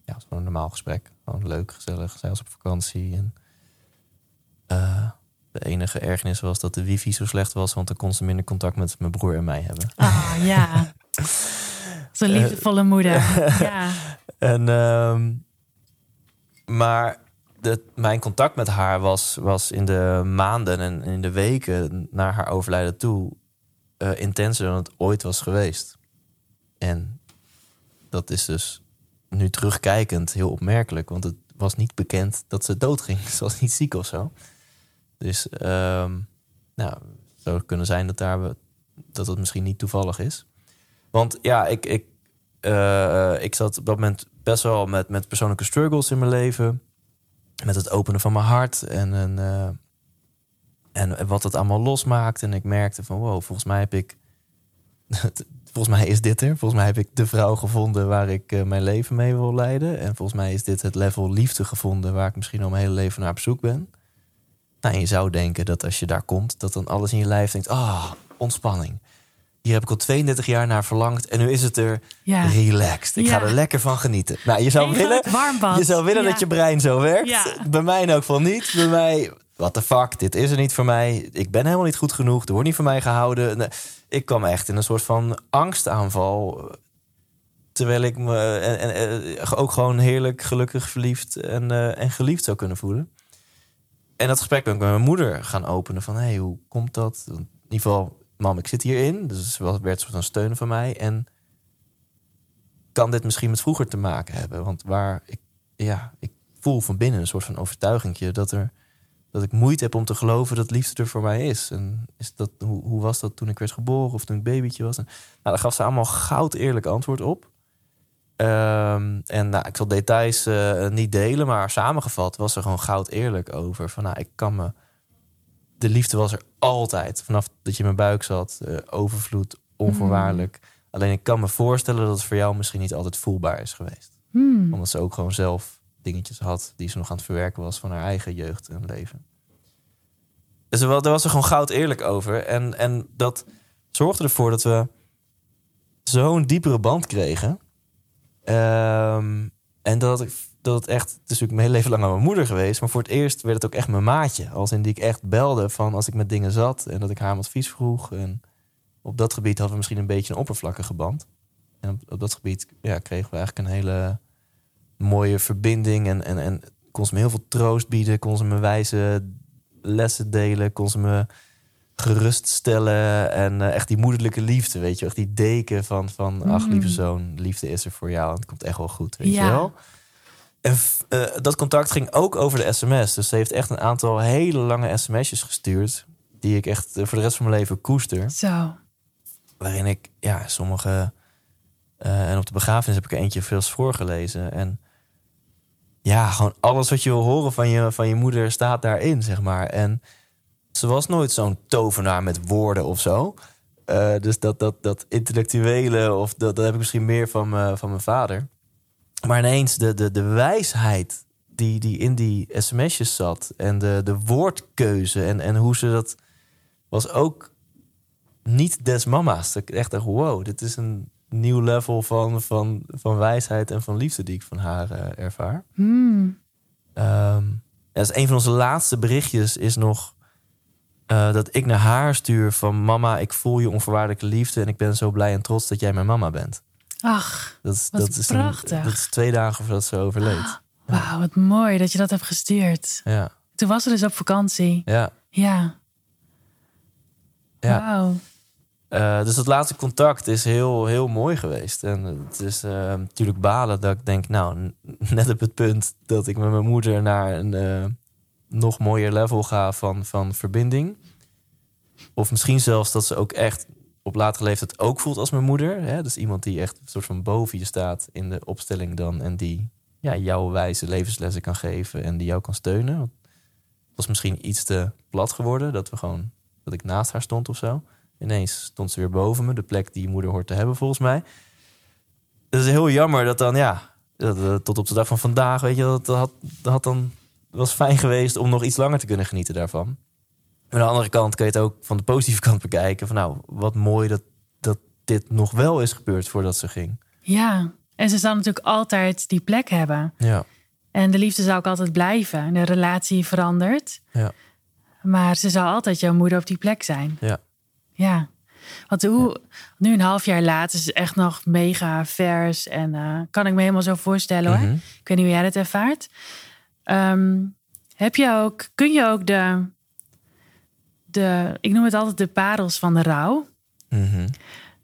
ja, het was gewoon een normaal gesprek. Gewoon leuk, gezellig. Zij was op vakantie. En, eh, de enige ergernis was dat de wifi zo slecht was, want dan kon ze minder contact met mijn broer en mij hebben. Ah, ja. Zo'n liefdevolle moeder. Ja. En, ehm, maar de, mijn contact met haar was, was in de maanden en in de weken naar haar overlijden toe eh, intenser dan het ooit was geweest. En dat is dus nu terugkijkend heel opmerkelijk, want het was niet bekend dat ze doodging. Ze was niet ziek of zo. Dus ehm, nou, zou kunnen zijn dat, daar, we- dat het misschien niet toevallig is. Want ja, ik, ik, eh, ik zat op dat moment best wel met, met persoonlijke struggles in mijn leven. Met het openen van mijn hart en, en, eh, en wat het allemaal losmaakt. En ik merkte van wow, volgens mij heb ik. volgens mij is dit er. Volgens mij heb ik de vrouw gevonden waar ik eh, mijn leven mee wil leiden. En volgens mij is dit het level liefde gevonden waar ik misschien al mijn hele leven naar op zoek ben. Nou, en je zou denken dat als je daar komt, dat dan alles in je lijf denkt: ah, ontspanning. hier heb ik al 32 jaar naar verlangd en nu is het er Ja. relaxed. Ik ga er lekker van genieten. Nou, je zou willen, je zou willen Ja. dat je brein zo werkt. Bij mij in elk geval niet. Bij mij, what the fuck, dit is er niet voor mij. Ik ben helemaal niet goed genoeg. Er wordt niet van mij gehouden. Ik kwam echt in een soort van angstaanval. Terwijl ik me en, eh, ook gewoon heerlijk, gelukkig, verliefd en, eh, en geliefd zou kunnen voelen. En dat gesprek ben ik met mijn moeder gaan openen. Van, hey, hoe komt dat? In ieder geval, mam, ik zit hierin. Dus was- werd een soort van steun van mij. En kan dit misschien met vroeger te maken hebben? Want waar ik, ja, ik voel van binnen een soort van overtuigingje dat er dat ik moeite heb om te geloven dat liefde er voor mij is. En is dat, hoe, hoe was dat toen ik werd geboren of toen ik babytje was? En, nou, daar gaf ze allemaal goud eerlijk antwoord op. Ehm, en nou, ik zal details eh, niet delen, maar samengevat was er gewoon goud eerlijk over. Van nou, ik kan me. De liefde was er altijd. Vanaf dat je in mijn buik zat. eh, overvloed, onvoorwaardelijk. Alleen ik kan me voorstellen dat het voor jou misschien niet altijd voelbaar is geweest. Hmm. Omdat ze ook gewoon zelf dingetjes had die ze nog aan het verwerken was van haar eigen jeugd en leven. Dus er wa- daar was er gewoon goud eerlijk over. En, en dat zorgde ervoor dat we zo'n diepere band kregen. Ehm, en dat, ik, dat het echt, het is natuurlijk mijn hele leven lang aan mijn moeder geweest. Maar voor het eerst werd het ook echt mijn maatje. Als in die ik echt belde van als ik met dingen zat. En dat ik haar advies vroeg. En op dat gebied hadden we misschien een beetje een oppervlakkige band. En op, op dat gebied ja, kregen we eigenlijk een hele mooie verbinding. En, en, en kon ze me heel veel troost bieden. Kon ze me wijze lessen delen. Kon ze me geruststellen. En eh, echt die moederlijke liefde, weet je. Echt die deken van, van ach Mm. lieve zoon, liefde is er voor jou. En het komt echt wel goed, weet Ja. je wel. En eh, dat contact ging ook over de sms. Dus ze heeft echt een aantal hele lange sms'jes gestuurd. Die ik echt eh, voor de rest van mijn leven koester Zo. waarin ik ja, sommige. en op de begrafenis heb ik er eentje veel voorgelezen. En ja, gewoon alles wat je wil horen van je, van je moeder staat daarin, zeg maar. En ze was nooit zo'n tovenaar met woorden of zo. Eh, dus dat, dat, dat intellectuele, of dat, dat heb ik misschien meer van, van mijn vader. Maar ineens de, de, de wijsheid die, die in die sms'jes zat. En de, de woordkeuze en, en hoe ze dat was ook niet des mama's. Echt dacht, wow, dit is een nieuw level van, van, van wijsheid en van liefde die ik van haar eh, ervaar. Hmm. Ehm, ja, dus een van onze laatste berichtjes is nog eh, dat ik naar haar stuur van mama, ik voel je onvoorwaardelijke liefde en ik ben zo blij en trots dat jij mijn mama bent. Ach, Dat is, Wat dat is, een- prachtig. dat is twee dagen voordat ze overleed. wauw, wat mooi dat je dat hebt gestuurd. Ja, Toen was ze dus op vakantie. ja, Ja. ja. Wauw. Eh, dus dat laatste contact is heel, heel mooi geweest. En het is eh, natuurlijk balen dat ik denk, nou, net op het punt dat ik met mijn moeder naar een eh, nog mooier level ga van, van verbinding. Of misschien zelfs dat ze ook echt op latere leeftijd ook voelt als mijn moeder. Hè? Dus iemand die echt een soort van boven je staat in de opstelling dan. En die ja, jouw wijze levenslessen kan geven en die jou kan steunen. Het was misschien iets te plat geworden. Dat we gewoon dat ik naast haar stond of zo. Ineens stond ze weer boven me, de plek die je moeder hoort te hebben, volgens mij. Het is heel jammer dat dan, ja, dat, eh, tot op de dag van vandaag, weet je, dat had, dat had dan was fijn geweest om nog iets langer te kunnen genieten daarvan. Maar aan de andere kant kun je het ook van de positieve kant bekijken. Van nou, wat mooi dat, dat dit nog wel is gebeurd voordat ze ging. Ja. En ze zal natuurlijk altijd die plek hebben. Ja, En de liefde zal ook altijd blijven. En de relatie verandert. ja, Maar ze zal altijd jouw moeder op die plek zijn. ja. Ja. Want hoe, nu een half jaar later is het echt nog mega vers. En eh, kan ik me helemaal zo voorstellen hoor. Mhm. Ik weet niet hoe jij dat ervaart. Ehm, heb je ook, kun je ook de, de, ik noem het altijd de parels van de rouw. Mhm.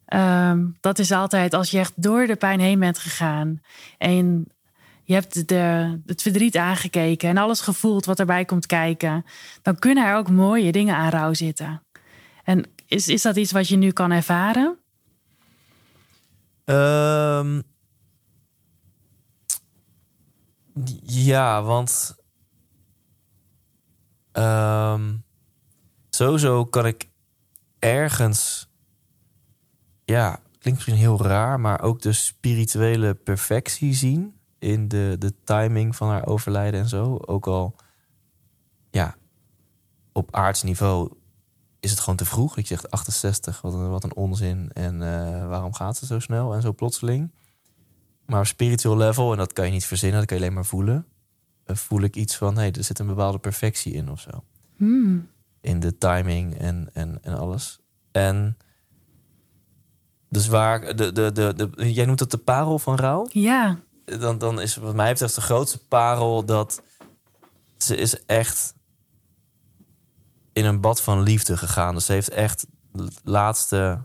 Ehm, dat is altijd als je echt door de pijn heen bent gegaan. En je hebt de, het verdriet aangekeken en alles gevoeld wat erbij komt kijken. Dan kunnen er ook mooie dingen aan rouw zitten. En is, is dat iets wat je nu kan ervaren? Ehm, ja, want ehm, sowieso kan ik ergens, ja, klinkt misschien heel raar, maar ook de spirituele perfectie zien in de, de timing van haar overlijden en zo. Ook al, ja, op aardsniveau is het gewoon te vroeg. Ik zeg 68, wat een, wat een onzin. En eh, waarom gaat ze zo snel en zo plotseling? Maar op spiritual level, en dat kan je niet verzinnen, dat kan je alleen maar voelen. eh, voel ik iets van, hé, hey, er zit een bepaalde perfectie in of zo. Hmm. In de timing en, en, en alles. En dus waar, de, de, de, de, jij noemt het de parel van rouw? Ja, dan, dan is wat mij betreft de grootste parel dat ze is echt in een bad van liefde gegaan. Dus ze heeft echt de laatste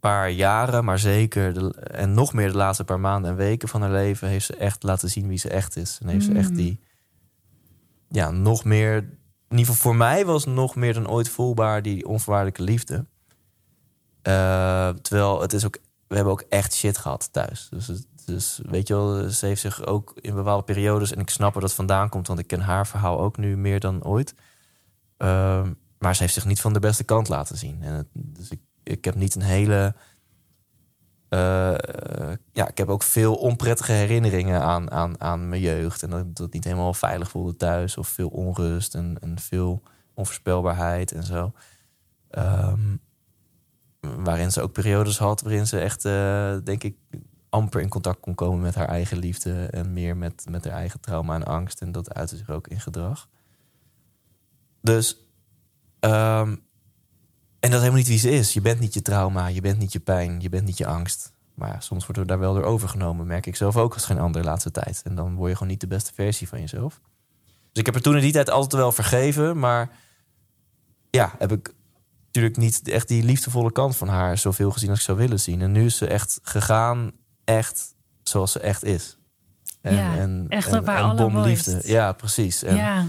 paar jaren, maar zeker de, en nog meer de laatste paar maanden en weken van haar leven heeft ze echt laten zien wie ze echt is. En heeft ze echt Mm. die ja, nog meer in ieder geval voor mij was nog meer dan ooit voelbaar die onvoorwaardelijke liefde. Eh, terwijl het is ook, we hebben ook echt shit gehad thuis. Dus, dus weet je wel, ze heeft zich ook in bepaalde periodes, en ik snap waar dat vandaan komt, want ik ken haar verhaal ook nu meer dan ooit. Ehm, maar ze heeft zich niet van de beste kant laten zien. En dus ik, ik heb niet een hele. eh, ja, ik heb ook veel onprettige herinneringen aan, aan, aan mijn jeugd. En dat, dat niet helemaal veilig voelde thuis. Of veel onrust en, en veel onvoorspelbaarheid en zo. Ehm, waarin ze ook periodes had waarin ze echt, eh, denk ik, amper in contact kon komen met haar eigen liefde. En meer met, met haar eigen trauma en angst. En dat uitte zich ook in gedrag. Dus, ehm, en dat is helemaal niet wie ze is. Je bent niet je trauma, je bent niet je pijn, je bent niet je angst. Maar ja, soms worden we daar wel door overgenomen. Merk ik zelf ook als geen ander de laatste tijd. En dan word je gewoon niet de beste versie van jezelf. Dus ik heb er toen in die tijd altijd wel vergeven. Maar ja, heb ik natuurlijk niet echt die liefdevolle kant van haar zoveel gezien als ik zou willen zien. En nu is ze echt gegaan, echt zoals ze echt is. En, Ja, en, echt en, op haar en allermooist. bomliefde. Ja, precies. En, ja.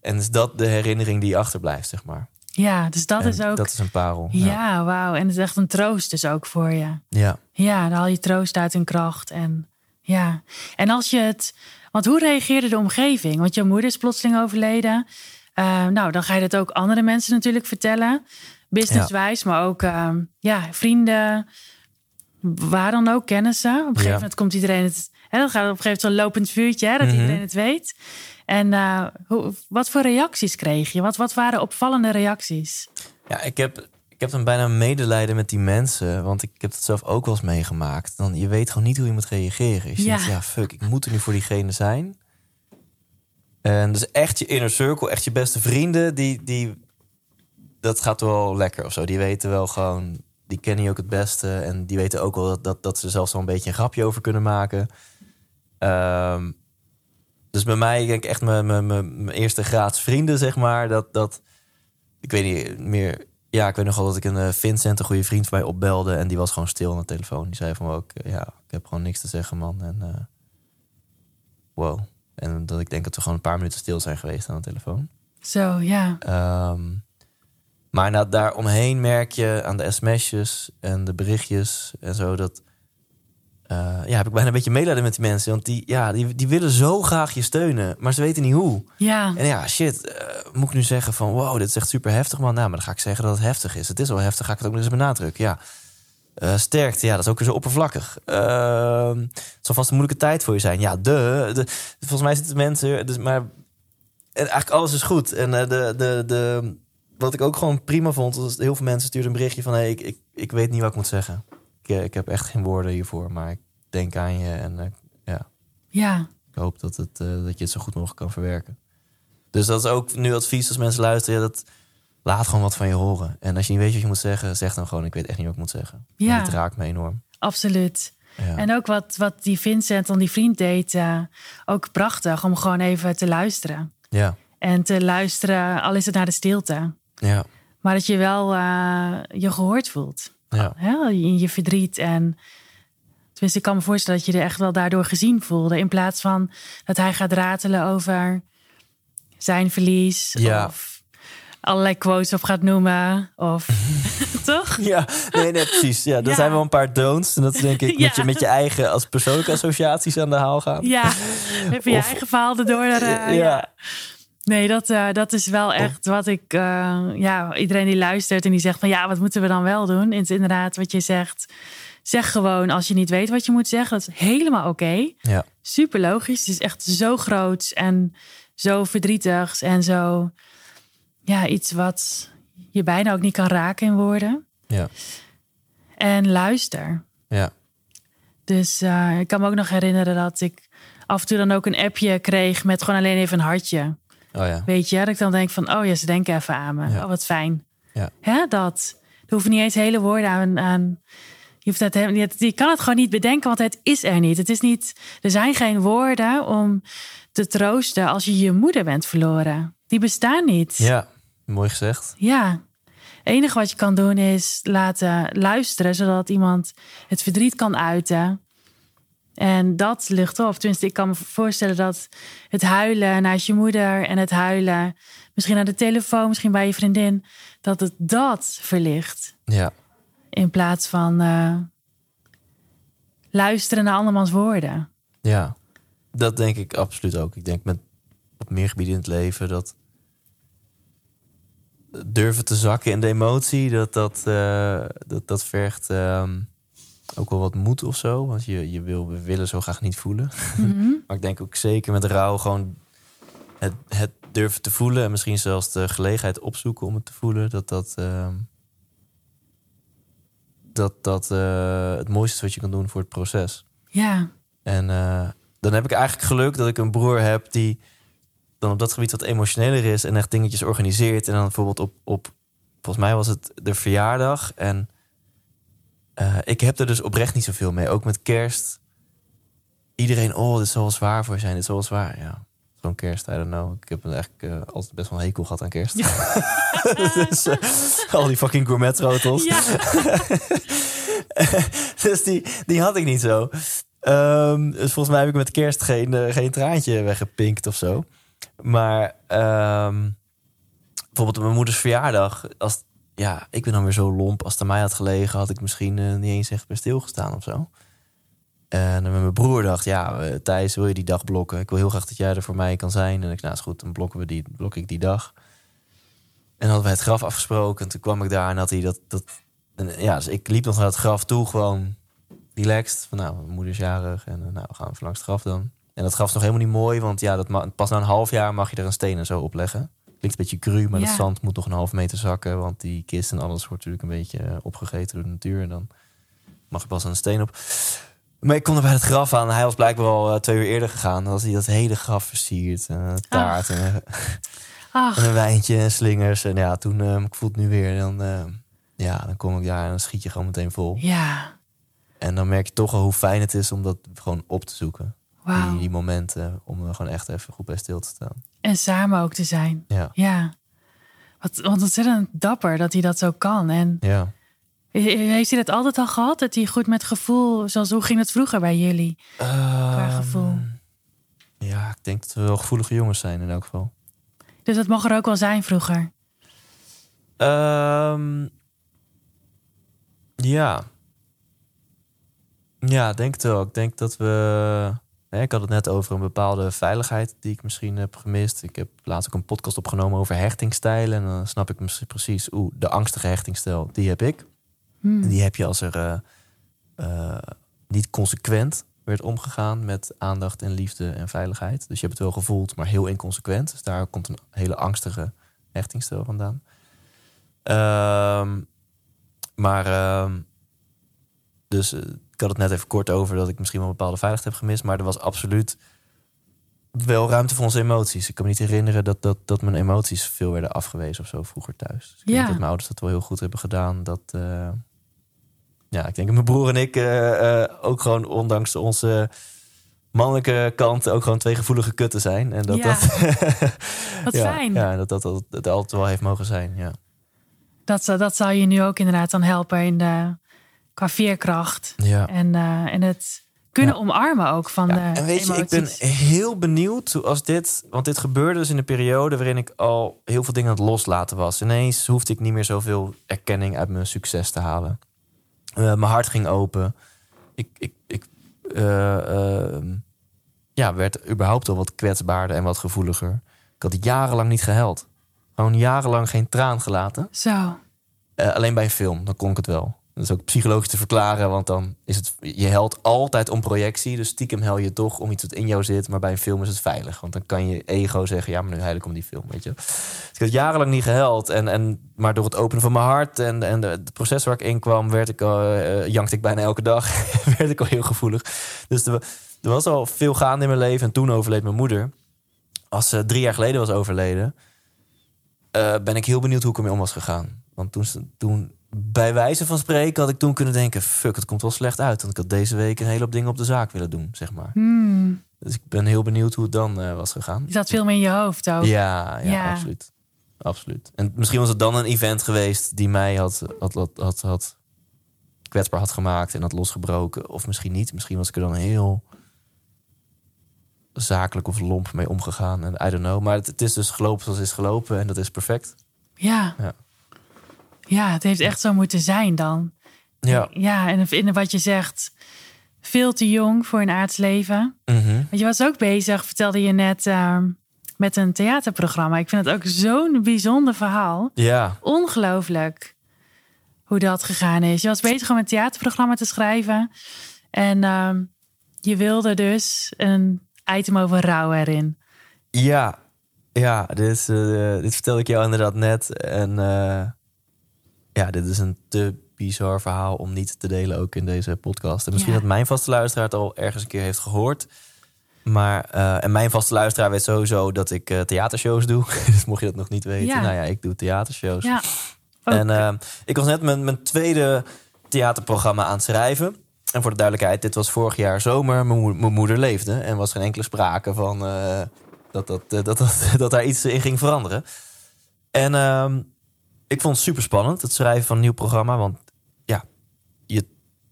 En is dat de herinnering die achterblijft, zeg maar. ja, dus dat En is ook... Dat is een parel. ja, wauw. En het is echt een troost dus ook voor je. Ja. Ja, dan haal je troost uit en kracht. En ja, en als je het. Want hoe reageerde de omgeving? Want je moeder is plotseling overleden. Eh, nou, dan ga je dat ook andere mensen natuurlijk vertellen. Businesswijs, maar ook eh, ja, vrienden. Waar dan ook, kennissen. Op een gegeven Ja. moment komt iedereen het. Hè, dan gaat op een gegeven moment zo'n lopend vuurtje, hè, dat Mhm. iedereen het weet. En eh, hoe, wat voor reacties kreeg je? Wat, wat waren opvallende reacties? Ja, ik heb, ik heb dan bijna medelijden met die mensen. Want ik heb het zelf ook wel eens meegemaakt. Dan, je weet gewoon niet hoe je moet reageren. Je Ja. denkt, ja, fuck, ik moet er nu voor diegene zijn. En dus echt je inner circle, echt je beste vrienden, die, die, dat gaat wel lekker of zo. Die weten wel gewoon, die kennen je ook het beste. En die weten ook wel dat, dat, dat ze zelfs wel een beetje een grapje over kunnen maken. Ehm, dus bij mij, ik denk echt mijn, mijn, mijn, eerste graads vrienden, zeg maar. Dat, dat, ik weet niet meer. Ja, ik weet nog wel dat ik een eh, Vincent, een goede vriend van mij, opbelde. En die was gewoon stil aan de telefoon. Die zei van ook, eh, ja, ik heb gewoon niks te zeggen, man. En eh, wow. En dat ik denk dat we gewoon een paar minuten stil zijn geweest aan de telefoon. Zo, ja. Ehm, maar nou, daaromheen merk je aan de sms'jes en de berichtjes en zo dat. Eh, ja, heb ik bijna een beetje medelijden met die mensen. Want die, ja, die, die willen zo graag je steunen, maar ze weten niet hoe. Ja, En ja, shit, eh, moet ik nu zeggen van wow, dit is echt super heftig, man. Nou, maar dan ga ik zeggen dat het heftig is. Het is wel heftig, ga ik het ook nog eens benadrukken. Ja, Eh sterkte, ja, dat is ook weer zo oppervlakkig. Ehm, het zal vast een moeilijke tijd voor je zijn. Ja, de, de volgens mij zitten mensen, dus, maar en eigenlijk alles is goed. En de, de, de, wat ik ook gewoon prima vond, was heel veel mensen stuurden een berichtje van, hey, ik, ik, ik weet niet wat ik moet zeggen. Ik, eh, ik heb echt geen woorden hiervoor, maar ik denk aan je en eh, ja, ja. ik hoop dat, het, eh, dat je het zo goed mogelijk kan verwerken. Dus dat is ook nu advies als mensen luisteren. Ja, dat, laat gewoon wat van je horen. En als je niet weet wat je moet zeggen, zeg dan gewoon: Ik weet echt niet wat ik moet zeggen. Ja. Het raakt me enorm. Absoluut. Ja. En ook wat, wat die Vincent, dan die vriend, deed, ook prachtig om gewoon even te luisteren. ja. En te luisteren, al is het naar de stilte. Ja. Maar dat je wel je gehoord voelt. Ja. Hè? In je verdriet. En tenminste, ik kan me voorstellen dat je er echt wel daardoor gezien voelde. In plaats van dat hij gaat ratelen over zijn verlies. Ja. Of allerlei quotes op gaat noemen. Of toch? Ja, nee, nee, precies. Ja, er Ja. zijn wel een paar don'ts. En dat is denk ik met, Ja. je, met je eigen als persoonlijke associaties aan de haal gaan. Ja, even je Of- eigen verhaal erdoor. Ja. ja. Nee, dat, eh, dat is wel echt wat ik... eh, ja, iedereen die luistert en die zegt van... ja, wat moeten we dan wel doen? Is inderdaad wat je zegt. Zeg gewoon als je niet weet wat je moet zeggen. Dat is helemaal oké. Ja. Super logisch. Het is echt zo groots en zo verdrietig. En zo... Ja, iets wat je bijna ook niet kan raken in woorden. Ja. En luister. Ja. Dus eh, ik kan me ook nog herinneren dat ik af en toe dan ook een appje kreeg met gewoon alleen even een hartje. Oh ja. Weet je, dat ik dan denk van, oh ja, ze denken even aan me. Ja. Oh, wat fijn. Ja. Hè, dat. Er hoeven niet eens hele woorden aan. aan je, hoeft dat, je kan het gewoon niet bedenken, want het is er niet. Het is niet. Er zijn geen woorden om te troosten als je je moeder bent verloren. Die bestaan niet. Ja, mooi gezegd. Ja. Het enige wat je kan doen is laten luisteren, zodat iemand het verdriet kan uiten. En dat lucht op. Tenminste, ik kan me voorstellen dat het huilen naast je moeder en het huilen misschien aan de telefoon, misschien bij je vriendin, dat het dat verlicht. Ja. In plaats van eh, luisteren naar andermans woorden. Ja, dat denk ik absoluut ook. Ik denk met op meer gebieden in het leven dat durven te zakken in de emotie, dat dat, eh, dat, dat vergt ehm, ook wel wat moed of zo. Want je, je wil, we willen zo graag niet voelen. Mhm. Maar ik denk ook zeker met rouw gewoon het, het durven te voelen en misschien zelfs de gelegenheid opzoeken om het te voelen, dat dat, ehm, dat, dat eh, het mooiste is wat je kan doen voor het proces. Ja, En eh, dan heb ik eigenlijk geluk dat ik een broer heb die dan op dat gebied wat emotioneler is en echt dingetjes organiseert. En dan bijvoorbeeld op, op volgens mij was het de verjaardag. En eh, ik heb er dus oprecht niet zoveel mee. Ook met kerst. Iedereen, oh, dit zal wel zwaar voor zijn. Dit zal wel zwaar, ja. Zo'n kerst, I don't know. Ik heb eigenlijk eh, altijd best wel een hekel gehad aan kerst. dus, eh, al die fucking gourmet-rotels. ja. dus die, die had ik niet zo. Ehm, dus volgens mij heb ik met kerst geen, geen traantje weggepinkt of zo. Maar ehm, bijvoorbeeld op mijn moeders verjaardag. Als, ja, ik ben dan weer zo lomp. Als het aan mij had gelegen, had ik misschien eh, niet eens echt bij stilgestaan of zo. En met mijn broer dacht, ja, eh, Thijs, wil je die dag blokken? Ik wil heel graag dat jij er voor mij kan zijn. En ik, nou is goed, dan blokken we die, blok ik die dag. En hadden we het graf afgesproken. En toen kwam ik daar en had hij dat, dat ja, dus ik liep nog naar het graf toe, gewoon relaxed. Van nou, mijn moeder is jarig en eh, nou, we gaan even langs het graf dan. En dat graf is nog helemaal niet mooi, want ja, dat pas na een half jaar mag je er een steen en zo opleggen. Klinkt een beetje cru, maar Ja. het zand moet nog een half meter zakken, want die kist en alles wordt natuurlijk een beetje eh, opgegeten door de natuur. En dan mag er pas een steen op. Maar ik kom er bij het graf aan. Hij was blijkbaar al eh, twee uur eerder gegaan. Dan was hij dat hele graf versierd. En een taart en, en Ach, een wijntje en slingers. En ja, toen, eh, ik voel het nu weer. Dan, eh, ja, dan kom ik daar en dan schiet je gewoon meteen vol. ja. En dan merk je toch al hoe fijn het is om dat gewoon op te zoeken. Wauw. Die, die momenten om er gewoon echt even goed bij stil te staan. En samen ook te zijn. Ja, Ja. Wat, wat ontzettend dapper dat hij dat zo kan. En ja. heeft hij dat altijd al gehad? Dat hij goed met gevoel, zoals hoe ging het vroeger bij jullie? Qua Ehm, gevoel. Ja, ik denk dat we wel gevoelige jongens zijn in elk geval. Dus dat mag er ook wel zijn vroeger. Ehm, ja. Ja, denk het wel. Ik denk dat we... Ik had het net over een bepaalde veiligheid die ik misschien heb gemist. Ik heb laatst ook een podcast opgenomen over hechtingstijlen. En dan snap ik misschien precies, oeh, de angstige hechtingstijl, die heb ik. Hmm. En die heb je als er eh, eh, niet consequent werd omgegaan met aandacht en liefde en veiligheid. Dus je hebt het wel gevoeld, maar heel inconsequent. Dus daar komt een hele angstige hechtingstijl vandaan. Ehm, maar, ehm, dus eh, ik had het net even kort over dat ik misschien wel een bepaalde veiligheid heb gemist. Maar er was absoluut wel ruimte voor onze emoties. Ik kan me niet herinneren dat, dat, dat mijn emoties veel werden afgewezen of zo vroeger thuis. Dus ik Ja. denk dat mijn ouders dat wel heel goed hebben gedaan. Dat, eh, ja, ik denk dat mijn broer en ik eh, eh, ook gewoon ondanks onze mannelijke kant ook gewoon twee gevoelige kutten zijn. En dat Ja. dat, Wat ja, fijn. Ja, dat dat, dat het altijd wel heeft mogen zijn. Ja. Dat, dat zal je nu ook inderdaad dan helpen in de, qua veerkracht. Ja. En, eh, en het kunnen Ja. omarmen ook van Ja, de en weet je, ik ben heel benieuwd hoe als dit, want dit gebeurde dus in een periode waarin ik al heel veel dingen aan het loslaten was. Ineens hoefde ik niet meer zoveel erkenning uit mijn succes te halen. Eh, mijn hart ging open. Ik, ik, ik eh, ehm, ja, werd überhaupt al wat kwetsbaarder en wat gevoeliger. Ik had jarenlang niet gehuild. Gewoon jarenlang geen traan gelaten. Zo, alleen bij een film, dan kon ik het wel. Dat is ook psychologisch te verklaren, want dan is het je held altijd om projectie. Dus stiekem hel je toch om iets wat in jou zit. Maar bij een film is het veilig. Want dan kan je ego zeggen: ja, maar nu heil ik om die film. Weet je. Dus ik had jarenlang niet geheld. En, en, maar door het openen van mijn hart en, en het proces waar ik in kwam, werd ik uh, jankte ik bijna elke dag. werd ik al heel gevoelig. Dus er, was al veel gaande in mijn leven. En toen overleed mijn moeder. Als ze drie jaar geleden was overleden, uh, ben ik heel benieuwd hoe ik ermee om was gegaan. Want toen, toen bij wijze van spreken had ik toen kunnen denken: fuck, het komt wel slecht uit. Want ik had deze week een hele hoop dingen op de zaak willen doen, zeg maar. Hmm. Dus ik ben heel benieuwd hoe het dan uh, was gegaan. Je zat veel meer in je hoofd ook. Ja, ja, Ja. absoluut. Absoluut. En misschien was het dan een event geweest die mij had, had, had, had, had kwetsbaar had gemaakt en had losgebroken. Of misschien niet. Misschien was ik er dan heel zakelijk of lomp mee omgegaan. En I don't know. Maar het, het is dus gelopen zoals het is gelopen en dat is perfect. Ja. Ja. Ja, het heeft echt zo moeten zijn dan. Ja. Ja, en in wat je zegt, veel te jong voor een aards leven. Mhm. Want je was ook bezig, vertelde je net, eh, met een theaterprogramma. Ik vind het ook zo'n bijzonder verhaal. Ja. Ongelooflijk hoe dat gegaan is. Je was bezig om een theaterprogramma te schrijven. En ehm, je wilde dus een item over rouw erin. Ja, ja dit, uh, dit vertelde ik jou inderdaad net. En uh, ja, dit is een te bizar verhaal om niet te delen ook in deze podcast. En misschien Ja. dat mijn vaste luisteraar het al ergens een keer heeft gehoord. Maar, uh, en mijn vaste luisteraar weet sowieso dat ik uh, theatershows doe. dus mocht je dat nog niet weten, Ja. nou ja, ik doe theatershows. Ja. En uh, ik was net mijn, mijn tweede theaterprogramma aan het schrijven. En voor de duidelijkheid, dit was vorig jaar zomer. Mijn, moe- mijn moeder leefde en was geen enkele sprake van dat, dat, dat, dat, dat, dat daar iets in ging veranderen. En uh, ik vond het super spannend, het schrijven van een nieuw programma. Want ja, je,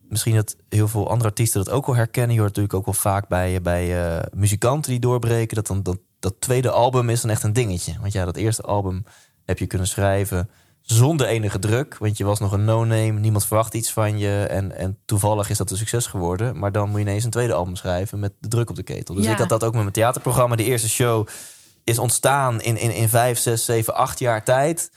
misschien dat heel veel andere artiesten dat ook wel herkennen. Je hoort natuurlijk ook wel vaak bij, bij uh, muzikanten die doorbreken. Dat, dan, dat, dat tweede album is dan echt een dingetje. Want ja, dat eerste album heb je kunnen schrijven zonder enige druk. Want je was nog een no-name, niemand verwacht iets van je. En, en toevallig is dat een succes geworden. Maar dan moet je ineens een tweede album schrijven met de druk op de ketel. Dus Ja. ik had dat ook met mijn theaterprogramma. De eerste show is ontstaan in, in, in vijf, zes, zeven, acht jaar tijd.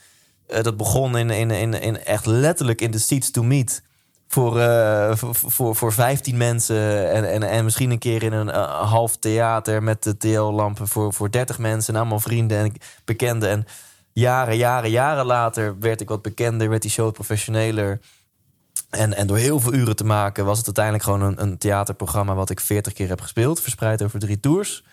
Uh, dat begon in, in, in, in echt letterlijk in de seats to meet. Voor, uh, voor, voor, voor 15 mensen. En, en, en misschien een keer in een uh, half theater met de TL-lampen voor, voor 30 mensen. En allemaal vrienden en bekenden. En jaren, jaren, jaren later werd ik wat bekender, werd die show professioneler. En, en door heel veel uren te maken was het uiteindelijk gewoon een, een theaterprogramma wat ik 40 keer heb gespeeld, verspreid over drie tours.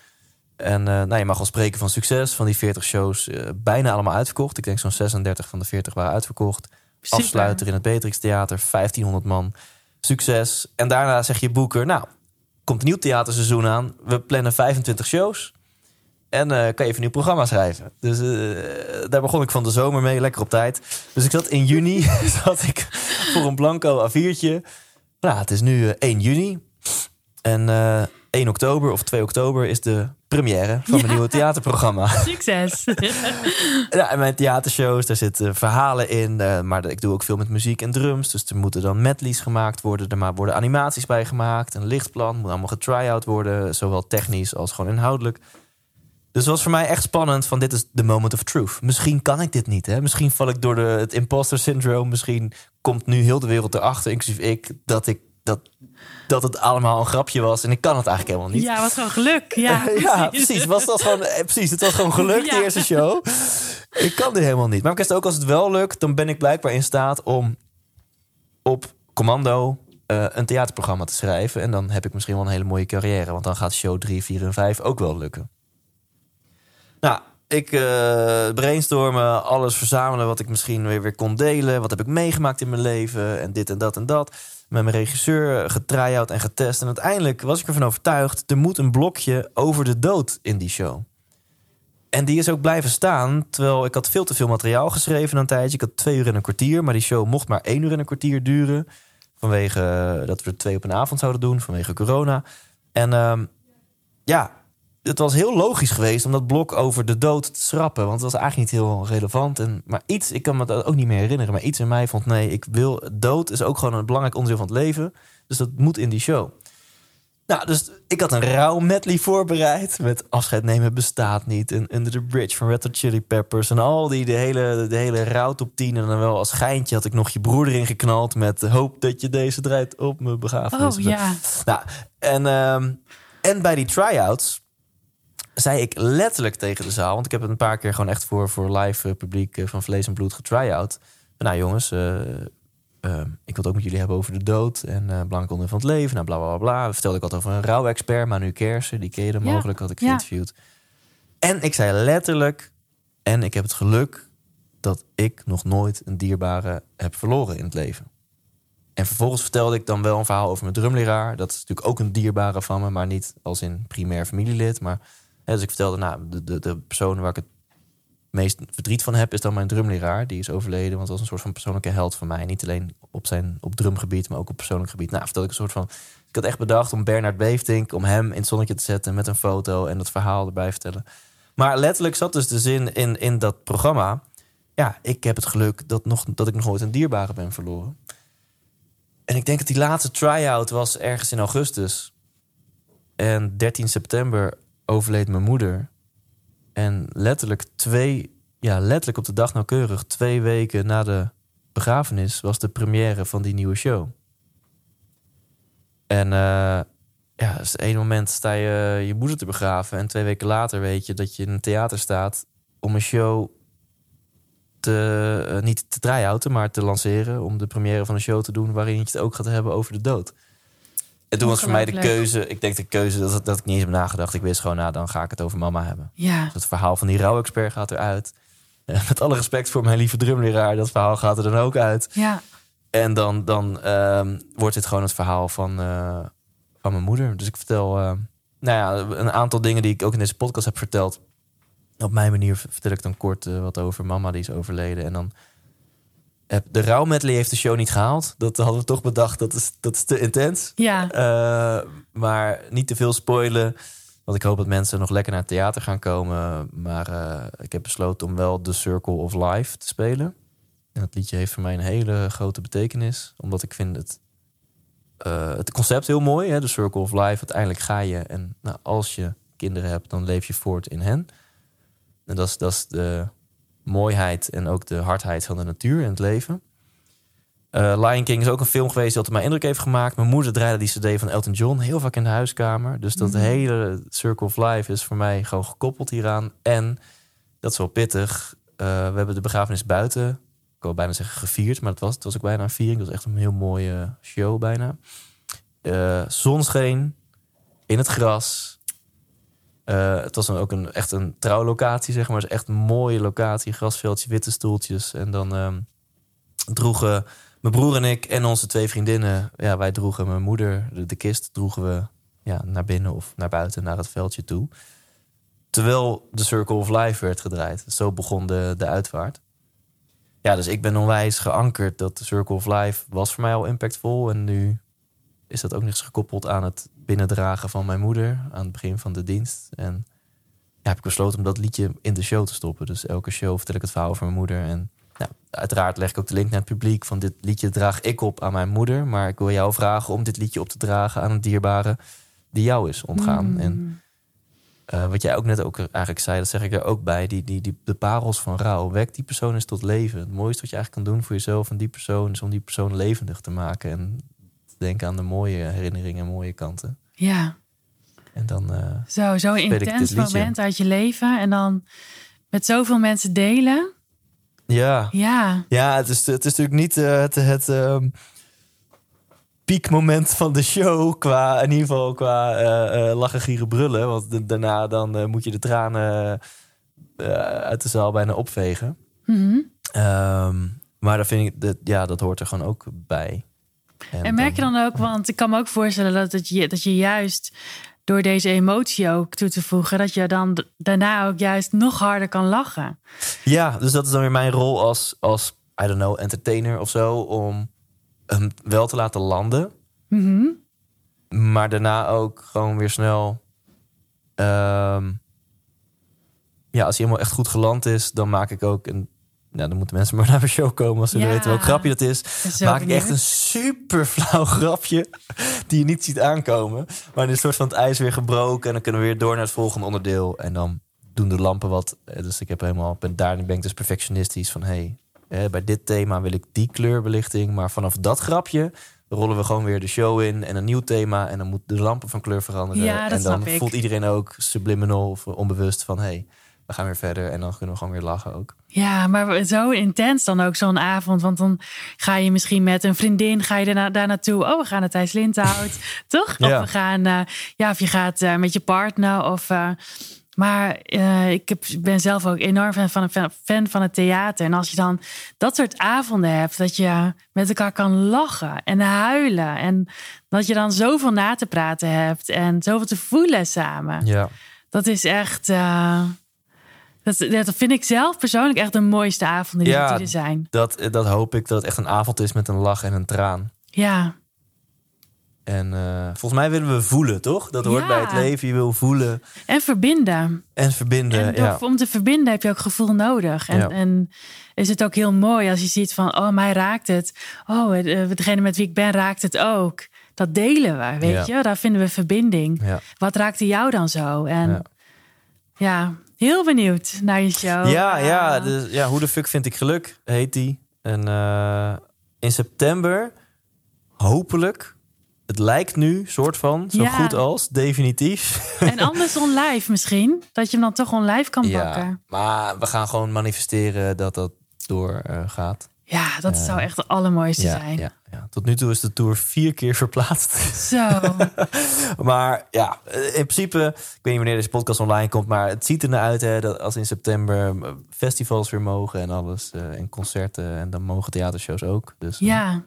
En uh, nou, je mag wel spreken van succes van die 40 shows, uh, bijna allemaal uitverkocht. Ik denk zo'n 36 van de 40 waren uitverkocht. Super. Afsluiter in het Beatrix Theater, 1500 man. Succes. En daarna zeg je boeker, nou, komt een nieuw theaterseizoen aan. We plannen 25 shows. En uh, kan je even een nieuw programma schrijven. Dus uh, daar begon ik van de zomer mee, lekker op tijd. Dus ik zat in juni zat ik voor een blanco A4'tje. Nou, het is nu uh, 1 juni. En 1 oktober of 2 oktober is de première van mijn Ja. nieuwe theaterprogramma. Succes. Ja, en mijn theatershows, daar zitten verhalen in. eh, maar ik doe ook veel met muziek en drums. Dus er moeten dan medleys gemaakt worden. Er worden animaties bij gemaakt. Een lichtplan moet allemaal getry-out worden. Zowel technisch als gewoon inhoudelijk. Dus het was voor mij echt spannend van dit is the moment of truth. Misschien kan ik dit niet. Hè? Misschien val ik door de, het imposter syndroom. Misschien komt nu heel de wereld erachter, inclusief ik, dat, ik dat, dat het allemaal een grapje was. En ik kan het eigenlijk helemaal niet. ja, wat gewoon geluk. Ja, Ja, precies. Was dat gewoon, eh, precies. Het was gewoon geluk, Ja. de eerste show. Ik kan dit helemaal niet. Maar ik wist ook, als het wel lukt, dan ben ik blijkbaar in staat om op commando eh, een theaterprogramma te schrijven. En dan heb ik misschien wel een hele mooie carrière. Want dan gaat show 3, 4 en 5 ook wel lukken. Nou, ik eh, brainstormen, alles verzamelen wat ik misschien weer, weer kon delen. Wat heb ik meegemaakt in mijn leven en dit en dat en dat. Met mijn regisseur getry-out en getest. En uiteindelijk was ik ervan overtuigd... er moet een blokje over de dood in die show. En die is ook blijven staan. Terwijl ik had veel te veel materiaal geschreven een tijdje. Ik had twee uur en een kwartier. Maar die show mocht maar één uur en een kwartier duren. Vanwege eh, dat we er twee op een avond zouden doen. Vanwege corona. En ehm, ja, het was heel logisch geweest om dat blok over de dood te schrappen. Want het was eigenlijk niet heel relevant. En, maar iets, ik kan me dat ook niet meer herinneren. Maar iets in mij vond, nee, ik wil... Dood is ook gewoon een belangrijk onderdeel van het leven. Dus dat moet in die show. Nou, dus ik had een rauw medley voorbereid. Met afscheid nemen bestaat niet. En Under the Bridge van Red Hot Chili Peppers. En al die, de hele, de hele rouw top 10. En dan wel als geintje had ik nog je broeder ingeknald. Met hoop dat je deze draait op mijn begrafenis. Oh ja. Nou, en, ehm, en bij die try-outs zei ik letterlijk tegen de zaal... want ik heb het een paar keer gewoon echt voor, voor live eh, publiek... eh, van vlees en bloed getry-out. Nou jongens, eh, eh, ik wil het ook met jullie hebben over de dood... en belangrijk onderdeel van het leven, nou bla bla bla. Vertelde ik wat over een rouwexpert, Manu Kersen. Die Ja, mogelijk, had ik ja. geïnterviewd. En ik zei letterlijk... en ik heb het geluk dat ik nog nooit een dierbare heb verloren in het leven. En vervolgens vertelde ik dan wel een verhaal over mijn drumleraar. Dat is natuurlijk ook een dierbare van me, maar niet als in primair familielid. Maar dus ik vertelde, nou, de, de, de persoon waar ik het meest verdriet van heb, is dan mijn drumleraar. Die is overleden, want dat was een soort van persoonlijke held van mij. Niet alleen op zijn op drumgebied, maar ook op persoonlijk gebied. Nou, vertelde ik een soort van. Ik had echt bedacht om Bernard Beeftink, om hem in het zonnetje te zetten met een foto en dat verhaal erbij vertellen. Maar letterlijk zat dus de zin in, in dat programma. Ja, ik heb het geluk dat, nog, dat ik nog nooit een dierbare ben verloren. En ik denk dat die laatste try-out was ergens in augustus. En 13 september overleed mijn moeder. En letterlijk twee, ja, letterlijk op de dag nauwkeurig, twee weken na de begrafenis, was de première van die nieuwe show. En eh, ja, dus één moment sta je je moeder te begraven. En twee weken later weet je dat je in een theater staat om een show te, eh, niet te try-outen, maar te lanceren. Om de première van een show te doen waarin je het ook gaat hebben over de dood. En toen was voor mij de keuze, ik denk de keuze dat, dat ik niet eens heb nagedacht. Ik wist gewoon, nou dan ga ik het over mama hebben. Ja. Dus het verhaal van die rouwexpert gaat eruit. Eh, met alle respect voor mijn lieve drumleraar, dat verhaal gaat er dan ook uit. Ja. En dan, dan ehm, wordt dit gewoon het verhaal van, eh, van mijn moeder. Dus ik vertel eh, nou ja, een aantal dingen die ik ook in deze podcast heb verteld. Op mijn manier vertel ik dan kort wat over mama die is overleden. En dan de rouwmedley heeft de show niet gehaald. Dat hadden we toch bedacht, dat is, dat is te intens. Ja. Eh, maar niet te veel spoilen. Want ik hoop dat mensen nog lekker naar het theater gaan komen. Maar eh, ik heb besloten om wel The Circle of Life te spelen. En dat liedje heeft voor mij een hele grote betekenis. Omdat ik vind het, eh, het concept heel mooi. Hè? The Circle of Life. Uiteindelijk ga je. En nou, als je kinderen hebt, dan leef je voort in hen. En dat is, dat is de mooiheid en ook de hardheid van de natuur en het leven. Eh, Lion King is ook een film geweest die altijd mijn indruk heeft gemaakt. Mijn moeder draaide die cd van Elton John heel vaak in de huiskamer. Dus dat hele Circle of Life is voor mij gewoon gekoppeld hieraan. En, dat is wel pittig, eh, we hebben de begrafenis buiten, ik wil bijna zeggen gevierd, maar het was, het was ook bijna een viering. Het was echt een heel mooie show bijna. Eh zon scheen, in het gras. Eh, het was dan ook een, echt een trouwlocatie, zeg maar. Is echt een mooie locatie, grasveldje, witte stoeltjes. En dan ehm, droegen mijn broer en ik en onze twee vriendinnen... Ja, wij droegen mijn moeder, de, de kist, droegen we ja, naar binnen of naar buiten, naar het veldje toe. Terwijl de Circle of Life werd gedraaid. Zo begon de, de uitvaart. Ja, dus ik ben onwijs geankerd dat de Circle of Life was voor mij al impactvol. En nu is dat ook nog eens gekoppeld aan het binnendragen van mijn moeder aan het begin van de dienst. En ja, heb ik besloten om dat liedje in de show te stoppen. Dus elke show vertel ik het verhaal over mijn moeder. En nou, uiteraard leg ik ook de link naar het publiek van dit liedje draag ik op aan mijn moeder. Maar ik wil jou vragen om dit liedje op te dragen aan een dierbare die jou is ontgaan. Mm. En eh, wat jij ook net ook eigenlijk zei, dat zeg ik er ook bij. Die, die, die, de parels van rouw. Wek die persoon eens tot leven. Het mooiste wat je eigenlijk kan doen voor jezelf en die persoon is om die persoon levendig te maken. En denken aan de mooie herinneringen en mooie kanten. Ja. En dan, eh, Zo, zo'n intens moment uit je leven. En dan met zoveel mensen delen. ja. Ja. Ja, het is, het is natuurlijk niet eh, het, het ehm, piekmoment van de show. Qua, in ieder geval qua eh, lachen, gieren, brullen. Want da- daarna dan, moet je de tranen uit de zaal bijna opvegen. Mhm. Ehm, maar dat vind ik, dat, ja, dat hoort er gewoon ook bij. En merk je dan ook, want ik kan me ook voorstellen dat, het je, dat je juist door deze emotie ook toe te voegen, dat je dan daarna ook juist nog harder kan lachen. Ja, dus dat is dan weer mijn rol als, als I don't know, entertainer of zo. Om hem wel te laten landen. Mhm. Maar daarna ook gewoon weer snel. ehm, ja, als hij helemaal echt goed geland is, dan maak ik ook een nou, dan moeten mensen maar naar de show komen als ze Ja. weten welk grapje dat is. Zo Maak ik echt een super flauw grapje die je niet ziet aankomen. Maar een soort van het ijs weer gebroken en dan kunnen we weer door naar het volgende onderdeel. En dan doen de lampen wat. Eh, Dus ik heb helemaal, ben, daarin ben ik dus perfectionistisch van hey, eh, bij dit thema wil ik die kleurbelichting. Maar vanaf dat grapje rollen we gewoon weer de show in en een nieuw thema. En dan moeten de lampen van kleur veranderen. Ja, en dan voelt iedereen ook subliminal of onbewust van hey, we gaan weer verder. En dan kunnen we gewoon weer lachen ook. Ja, maar zo intens dan ook zo'n avond. Want dan ga je misschien met een vriendin ga je daarna, daar naartoe. Oh, we gaan naar Thijs Lindhout, toch? Ja. Of we gaan, eh, ja, of je gaat eh, met je partner. Of, eh, maar ik heb, ben zelf ook enorm fan van, fan, fan van het theater. En als je dan dat soort avonden hebt, dat je met elkaar kan lachen en huilen. En dat je dan zoveel na te praten hebt en zoveel te voelen samen. Ja. Dat is echt. Dat, dat vind ik zelf persoonlijk echt de mooiste avonden die, Ja. die er zijn. Dat, dat hoop ik dat het echt een avond is met een lach en een traan. Ja, En eh, volgens mij willen we voelen, toch? Dat hoort Ja. bij het leven. Je wil voelen en verbinden. en verbinden. En door- ja. om te verbinden heb je ook gevoel nodig. En, Ja. en is het ook heel mooi als je ziet van, oh, mij raakt het. Oh, eh, degene met wie ik ben raakt het ook. Dat delen we, weet je? Daar vinden we verbinding. Wat raakte jou dan zo? En Ja. Heel benieuwd naar je show. Ja, Eh, ja, dus, ja, hoe de fuck vind ik geluk, heet die. En eh, in september, hopelijk, het lijkt nu, soort van, zo Ja. goed als, definitief. En anders on live misschien. Dat je hem dan toch on live kan Ja, pakken. maar we gaan gewoon manifesteren dat dat doorgaat. gaat. Ja, dat zou echt het allermooiste zijn. ja, ja. Tot nu toe is de tour vier keer verplaatst. Zo. Maar ja, in principe, ik weet niet wanneer deze podcast online komt, maar het ziet er naar uit hè, dat als in september eh, festivals weer mogen en alles, eh, en concerten en dan mogen theatershows ook. Dus eh, Ja.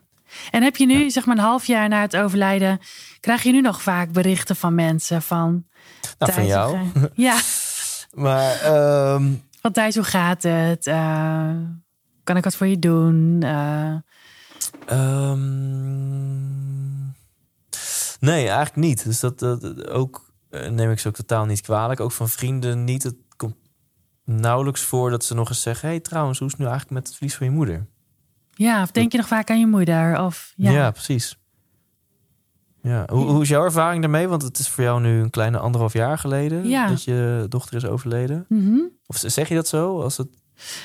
En heb je nu, zeg maar een half jaar na het overlijden, krijg je nu nog vaak berichten van mensen van... nou, van jou. Ja, Maar ehm, van Thijs, hoe gaat het? Eh, kan ik wat voor je doen? Eh, ehm, nee, eigenlijk niet. Dus dat, dat ook eh, neem ik ze ook totaal niet kwalijk. Ook van vrienden niet. Het komt nauwelijks voor dat ze nog eens zeggen: hey, trouwens, hoe is het nu eigenlijk met het verlies van je moeder? ja, of denk je nog vaak aan je moeder? Of, ja. Ja, precies. Ja. Hoe, hoe is jouw ervaring daarmee? Want het is voor jou nu een kleine anderhalf jaar geleden Ja. dat je dochter is overleden. Mhm. Of zeg je dat zo? Als het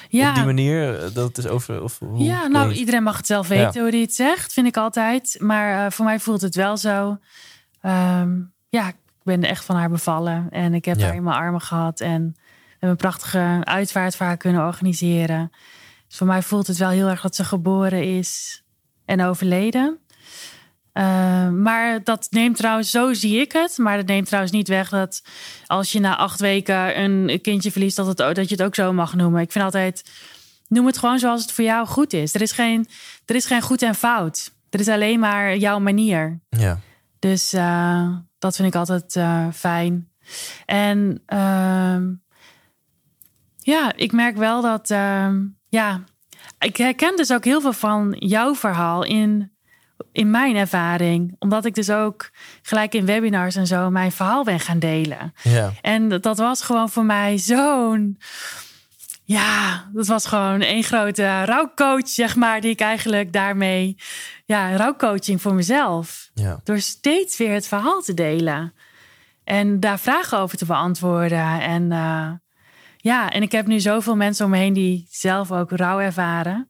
op ja. die manier eh, dat is over. Of, hoe Ja, nou, weet iedereen mag het zelf weten hoe hij het zegt, vind ik altijd. Maar eh, voor mij voelt het wel zo. Ehm, ja, ik ben echt van haar bevallen. En ik heb Ja. haar in mijn armen gehad. En we hebben een prachtige uitvaart voor haar kunnen organiseren. Dus voor mij voelt het wel heel erg dat ze geboren is en overleden. Ehm, maar dat neemt trouwens, zo zie ik het. Maar dat neemt trouwens niet weg dat als je na acht weken een kindje verliest, dat, het, dat je het ook zo mag noemen. Ik vind altijd, noem het gewoon zoals het voor jou goed is. Er is geen, er is geen goed en fout. Er is alleen maar jouw manier. Ja. Dus eh, dat vind ik altijd eh, fijn. En ehm, ja, ik merk wel dat, ehm, ja, ik herken dus ook heel veel van jouw verhaal in, in mijn ervaring. Omdat ik dus ook gelijk in webinars en zo mijn verhaal ben gaan delen. Ja. En dat- was gewoon voor mij zo'n. Ja, dat was gewoon één grote rouwcoach, zeg maar, die ik eigenlijk daarmee. Ja, rouwcoaching voor mezelf. Ja. Door steeds weer het verhaal te delen. En daar vragen over te beantwoorden. En eh, ja, en ik heb nu zoveel mensen om me heen die zelf ook rouw ervaren.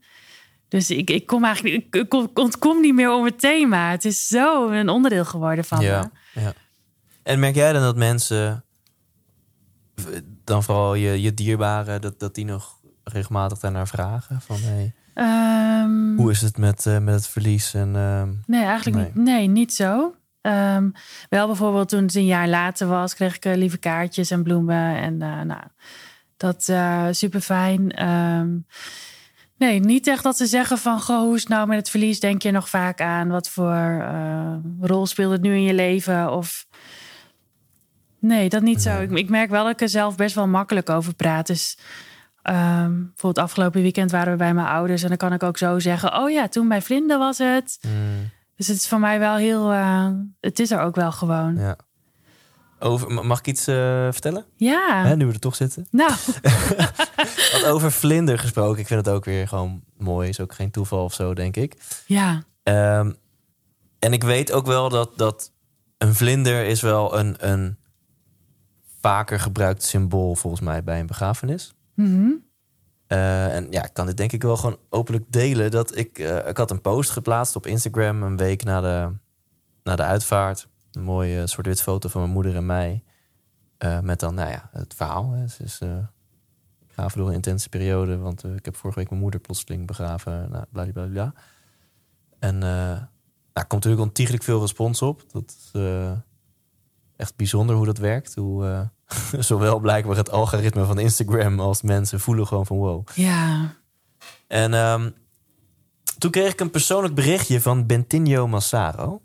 Dus ik, ik kom eigenlijk, ik, ik kom- ontkom niet meer om het thema. Het is zo een onderdeel geworden van Ja, me. ja. En merk jij dan dat mensen, dan vooral je, je dierbaren, dat, dat die nog regelmatig daarnaar vragen? Van hey, Ehm, hoe is het met, eh, met het verlies? En, ehm, Nee, eigenlijk Nee. niet. Nee, niet zo. Ehm, wel bijvoorbeeld toen het een jaar later was, kreeg ik eh, lieve kaartjes en bloemen. En eh, nou, dat super fijn. Nee, niet echt dat ze zeggen van, goh, hoe is het nou met het verlies? Denk je nog vaak aan wat voor eh, rol speelt het nu in je leven? Of nee, dat niet zo. Ik, ik merk wel dat ik er zelf best wel makkelijk over praat. Dus Ehm, bijvoorbeeld afgelopen weekend waren we bij mijn ouders en dan kan ik ook zo zeggen: Oh ja, toen bij Vlinde was het. mm, Dus het is voor mij wel heel. eh, het is er ook wel gewoon. ja. Over, ma- mag ik iets eh, vertellen? Ja. Hè, nu we er toch zitten. Nou, Wat over vlinder gesproken. Ik vind het ook weer gewoon mooi. Is ook geen toeval of zo, denk ik. ja. Ehm, en ik weet ook wel dat, dat een vlinder is wel een, een vaker gebruikt symbool volgens mij bij een begrafenis. Mhm. Eh, en ja, ik kan dit denk ik wel gewoon openlijk delen. Dat ik, eh, ik had een post geplaatst op Instagram een week na de, na de uitvaart. Een mooie zwart-wit foto van mijn moeder en mij. Eh, met dan, nou ja, het verhaal. Hè. Ze is eh begraven door een intense periode. Want eh, ik heb vorige week mijn moeder plotseling begraven. Nou, bladibladibla. En eh nou, komt natuurlijk ontiegelijk veel respons op. Dat is echt bijzonder hoe dat werkt. Hoe, zowel blijkbaar het algoritme van Instagram als mensen voelen gewoon van wow. Ja. En ehm, toen kreeg ik een persoonlijk berichtje van Bentinho Massaro.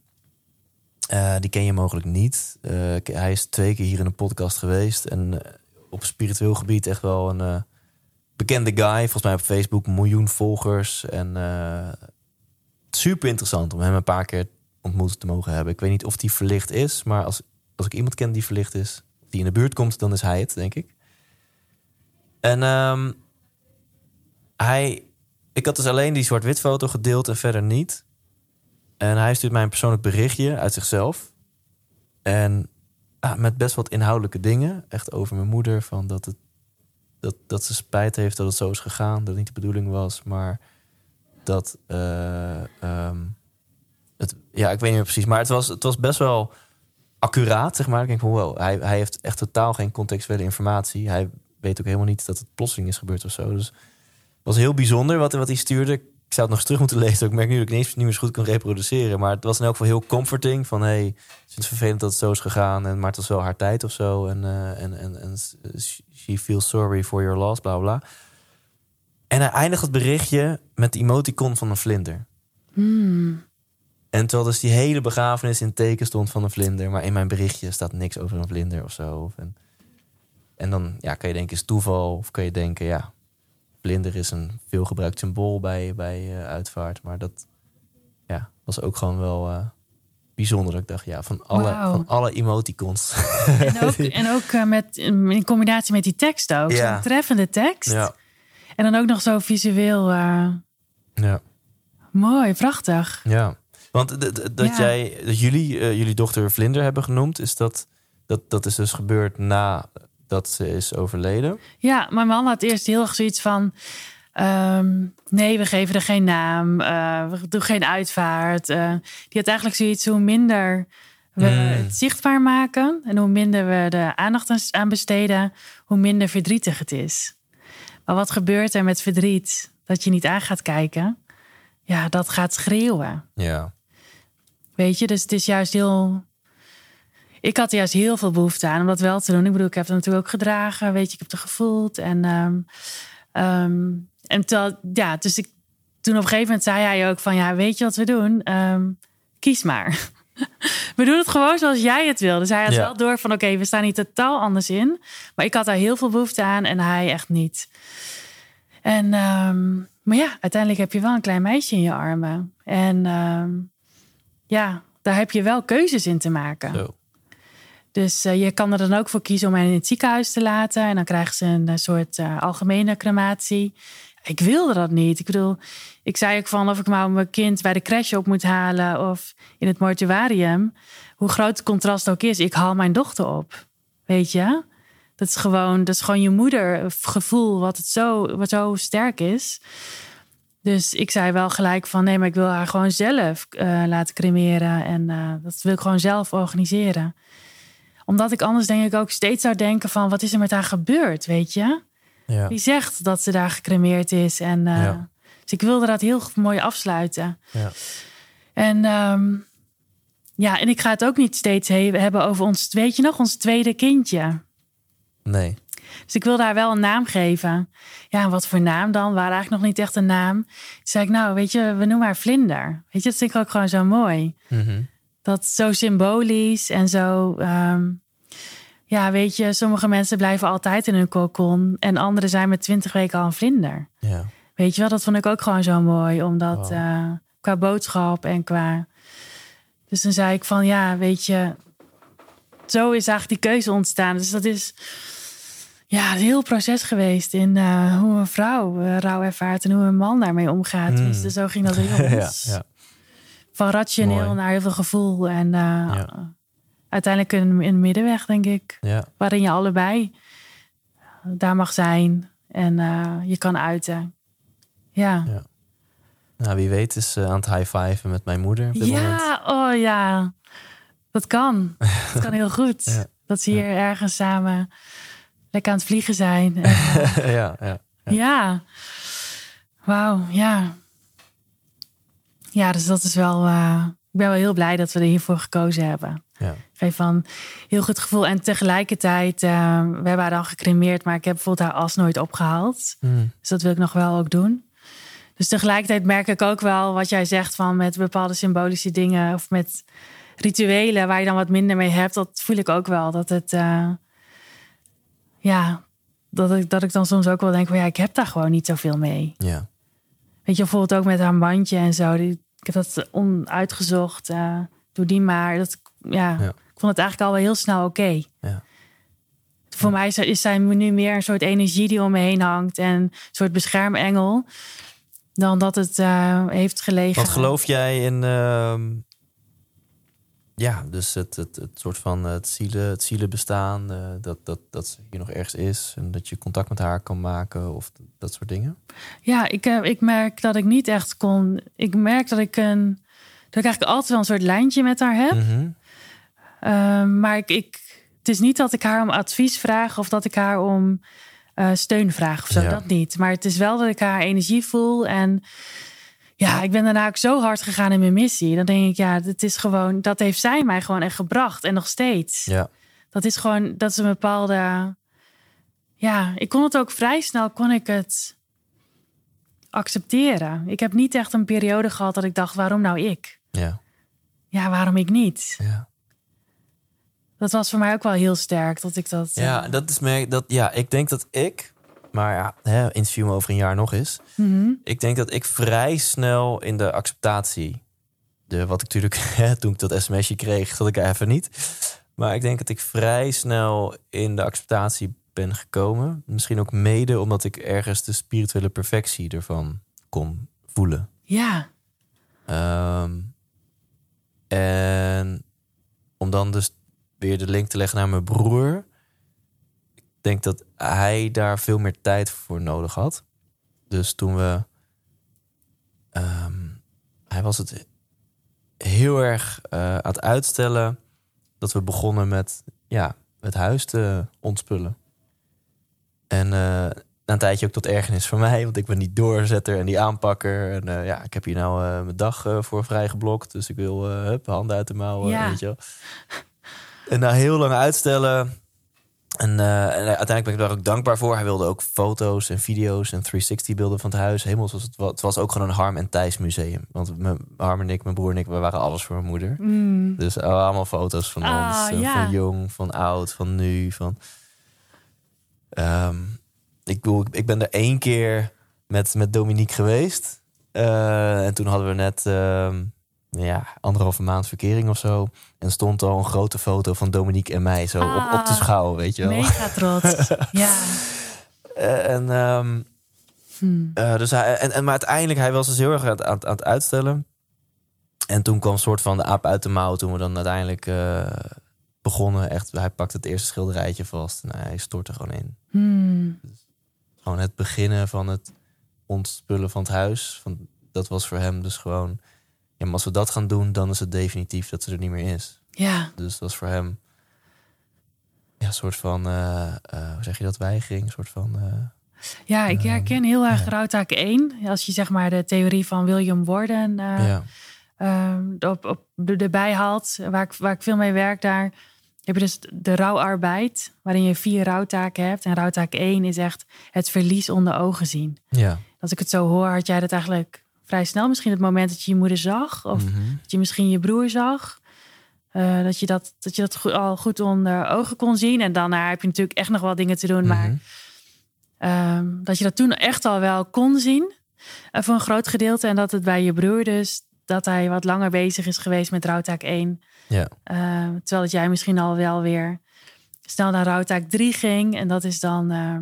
Eh, die ken je mogelijk niet. Eh, hij is twee keer hier in een podcast geweest. En eh, op spiritueel gebied echt wel een bekende guy. Volgens mij op Facebook miljoen volgers. En super interessant om hem een paar keer ontmoet te mogen hebben. Ik weet niet of die verlicht is. Maar als, als ik iemand ken die verlicht is, die in de buurt komt, dan is hij het, denk ik. En ehm, hij ik had dus alleen die zwart-wit foto gedeeld en verder niet. En hij stuurt mij een persoonlijk berichtje uit zichzelf. En ah, met best wat inhoudelijke dingen. Echt over mijn moeder. Van dat, het, dat, dat ze spijt heeft dat het zo is gegaan. Dat het niet de bedoeling was. Maar dat... eh, ehm, het, ja, ik weet niet meer precies. Maar het was, het was best wel accuraat, zeg maar. Ik denk van, wow, hij, hij heeft echt totaal geen contextuele informatie. Hij weet ook helemaal niet dat het plotseling is gebeurd of zo. Dus was heel bijzonder wat, wat hij stuurde. Ik zou het nog eens terug moeten lezen. Ik merk nu dat ik eens- niet meer goed kan reproduceren. Maar het was in elk geval heel comforting. Van hey, ik vind het vervelend dat het zo is gegaan. En, maar het was wel haar tijd of zo. En, eh, en, en, en she feels sorry for your loss, bla bla. En hij eindigt het berichtje met de emoticon van een vlinder. Hmm. En terwijl dus die hele begrafenis in teken stond van een vlinder. Maar in mijn berichtje staat niks over een vlinder of zo. En, en dan ja, kan je denken, is toeval? Of kan je denken, ja, vlinder is een veelgebruikt symbool bij, bij eh, uitvaart. Maar dat ja, was ook gewoon wel eh, bijzonder. Dat ik dacht, ja, van alle, Wauw. van alle emoticons. En ook, en ook eh, met, in combinatie met die tekst ook. Ja. Zo'n treffende tekst. ja, En dan ook nog zo visueel. ja, mooi, prachtig. ja. Want dat, Ja. jij, dat jullie jullie dochter vlinder hebben genoemd, is dat, dat, dat is dus gebeurd nadat ze is overleden. Ja, mijn man had eerst heel erg zoiets van... ehm, nee, we geven er geen naam. eh, we doen geen uitvaart. eh. die had eigenlijk zoiets hoe minder we Mm. het zichtbaar maken... en hoe minder we er aandacht aan- aan besteden... hoe minder verdrietig het is. Maar wat gebeurt er met verdriet dat je niet aan gaat kijken? Ja, dat gaat schreeuwen. Ja, Weet je, dus het is juist heel. Ik had juist heel veel behoefte aan om dat wel te doen. Ik bedoel, ik heb het natuurlijk ook gedragen, weet je, ik heb het gevoeld. En, ehm, ehm, en ja, dus ik, toen op een gegeven moment zei hij ook van, ja, weet je wat we doen? Ehm, kies maar. we doen het gewoon zoals jij het wil. Dus hij had Ja. wel door van, oké, we staan hier totaal anders in. Maar ik had daar heel veel behoefte aan en hij echt niet. En, maar ja, uiteindelijk heb je wel een klein meisje in je armen. En ja, daar heb je wel keuzes in te maken. zo. Dus eh, je kan er dan ook voor kiezen om hen in het ziekenhuis te laten. En dan krijgen ze een eh, soort eh, algemene crematie. Ik wilde dat niet. Ik bedoel, ik zei ook van of ik mijn kind bij de crash op moet halen of in het mortuarium. Hoe groot het contrast ook is, ik haal mijn dochter op. Weet je? Dat is gewoon, dat is gewoon je moedergevoel wat het zo, wat zo sterk is. Dus ik zei wel gelijk van nee, maar ik wil haar gewoon zelf eh, laten cremeren. En eh, dat wil ik gewoon zelf organiseren omdat ik anders denk ik ook steeds zou denken van... wat is er met haar gebeurd, weet je? Ja, Wie zegt dat ze daar gecremeerd is? En, eh, Ja. Dus ik wilde dat heel mooi afsluiten. ja. En ehm, ja, en ik ga het ook niet steeds he- hebben over ons... weet je nog, ons tweede kindje. Nee. Dus ik wilde haar wel een naam geven. Ja, wat voor naam dan? Waar eigenlijk nog niet echt een naam. Toen zei ik, nou, weet je, we noemen haar Vlinder. Weet je, dat vind ik ook gewoon zo mooi. Mhm. Dat zo symbolisch en zo. ehm, ja, weet je, sommige mensen blijven altijd in hun kokon. En anderen zijn met twintig weken al een vlinder. Ja. Weet je wel, dat vond ik ook gewoon zo mooi. Omdat Wow. eh, qua boodschap en qua. Dus dan zei ik van ja, weet je. zo is eigenlijk die keuze ontstaan. Dus dat is ja, een heel proces geweest in eh, hoe een vrouw uh, rouw ervaart en hoe een man daarmee omgaat. Mm. Dus zo ging dat heel ja, ja. Van rationeel Mooi. naar heel veel gevoel. En eh, Ja. uiteindelijk een, een middenweg, denk ik. ja. Waarin je allebei daar mag zijn en eh, je kan uiten. Ja. Ja. Nou, wie weet is eh, aan het high-fiven met mijn moeder op dit moment. Ja, oh ja. Dat kan. Dat kan heel goed. Dat ze hier ergens samen lekker aan het vliegen zijn. En, ja, ja. ja. Wauw, ja. Ja, dus dat is wel... eh, ik ben wel heel blij dat we er hiervoor gekozen hebben. ja. Geef van heel goed gevoel. En tegelijkertijd, eh, we hebben haar dan gecremeerd... maar ik heb bijvoorbeeld haar as nooit opgehaald. Mm. Dus dat wil ik nog wel ook doen. Dus tegelijkertijd merk ik ook wel wat jij zegt van met bepaalde symbolische dingen of met rituelen waar je dan wat minder mee hebt. Dat voel ik ook wel. Dat het, eh, ja, dat ik, dat ik dan soms ook wel denk van ja, ik heb daar gewoon niet zoveel mee. ja. Weet je, bijvoorbeeld ook met haar bandje en zo. Die, ik heb dat onuitgezocht. eh doe die maar. Dat, ja, Ja. ik vond het eigenlijk al wel heel snel oké. Ja. Voor mij is, is zij nu meer een soort energie die om me heen hangt. En een soort beschermengel. Dan dat het eh, heeft gelegen. Wat geloof jij in... ja, dus het, het, het soort van het, zielen, het zielenbestaan. eh, dat, dat, dat ze hier nog ergens is. En dat je contact met haar kan maken. Of dat soort dingen. Ja, ik, eh, ik merk dat ik niet echt kon. Ik merk dat ik een. Dat ik eigenlijk altijd wel een soort lijntje met haar heb. Mhm. Ehm, maar ik, ik, het is niet dat ik haar om advies vraag of dat ik haar om eh, steun vraag of zo. Ja. Dat niet. Maar het is wel dat ik haar energie voel. En ja, ik ben daarna ook zo hard gegaan in mijn missie. Dan denk ik, ja, het is gewoon, dat heeft zij mij gewoon echt gebracht. En nog steeds. Ja. Dat is gewoon, dat is een bepaalde. Ja, ik kon het ook vrij snel, kon ik het accepteren. Ik heb niet echt een periode gehad dat ik dacht, waarom nou ik? Ja. Ja, waarom ik niet? Ja. Dat was voor mij ook wel heel sterk dat ik dat. Ja, eh, dat is merk dat. Ja, ik denk dat ik. Maar ja, hè, interview me over een jaar nog eens. mhm. Ik denk dat ik vrij snel in de acceptatie. De, wat ik natuurlijk, hè, toen ik dat sms'je kreeg, zat ik er even niet. Maar ik denk dat ik vrij snel in de acceptatie ben gekomen. Misschien ook mede omdat ik ergens de spirituele perfectie ervan kon voelen. Ja, Ehm, en om dan dus weer de link te leggen naar mijn broer. Denk dat hij daar veel meer tijd voor nodig had. Dus toen we. ehm, hij was het heel erg eh, aan het uitstellen. Dat we begonnen met ja, het huis te ontspullen. En eh, na een tijdje ook tot ergernis van mij, want ik ben die doorzetter en die aanpakker. En eh, ja, ik heb hier nou mijn dag voor vrijgeblokt, dus ik wil hup, handen uit de mouwen, Ja. weet je wel. En na heel lang uitstellen. En, eh, en uiteindelijk ben ik daar ook dankbaar voor. Hij wilde ook foto's en video's en 360 beelden van het huis. Helemaal zoals het was. Het was ook gewoon een Harm en Thijs museum. Want mijn, Harm en ik, mijn broer en ik, we waren alles voor mijn moeder. Mm. Dus allemaal foto's van Ah, ons. eh, ja. Van jong, van oud, van nu. Van... Ehm, ik, bedoel, ik, ik ben er één keer met, met Dominique geweest. Eh, en toen hadden we net ehm, ja, anderhalve maand verkering of zo. En stond al een grote foto van Dominique en mij zo op, op de Ah, schouw, weet je wel. mega trots. ja. Eh, en, eh, dus hij, en, en, maar uiteindelijk, hij was dus heel erg aan, het- aan, aan het uitstellen. En toen kwam een soort van de aap uit de mouw toen we dan uiteindelijk eh, begonnen. Echt, hij pakte het eerste schilderijtje vast en hij stortte gewoon in. Hmm. Gewoon het beginnen van het ontspullen van het huis. Van, dat was voor hem dus gewoon... Ja, maar als we dat gaan doen, dan is het definitief dat ze er niet meer is. Ja, Dus dat was voor hem... Ja, een soort van... eh, eh, hoe zeg je dat? Weigering? Een soort van... eh, ja, ik herken heel erg ja. rouwtaak 1. Als je zeg maar de theorie van William Worden ja. ehm, op, op, de- erbij haalt, waar ik, waar ik veel mee werk daar, heb je dus de rouwarbeid, waarin je vier rouwtaken hebt. En rouwtaak 1 is echt het verlies onder ogen zien. Ja. Als ik het zo hoor, had jij dat eigenlijk vrij snel. Misschien het moment dat je je moeder zag, of Mhm. dat je misschien je broer zag. Eh, dat je dat, dat, je dat goed, al goed onder ogen kon zien. En daarna heb je natuurlijk echt nog wel dingen te doen. Maar Mhm. Ehm, dat je dat toen echt al wel kon zien. eh, voor een groot gedeelte. En dat het bij je broer dus dat hij wat langer bezig is geweest met rouwtaak 1. Ja. Eh, terwijl dat jij misschien al wel weer snel naar rouwtaak 3 ging. En dat is dan eh,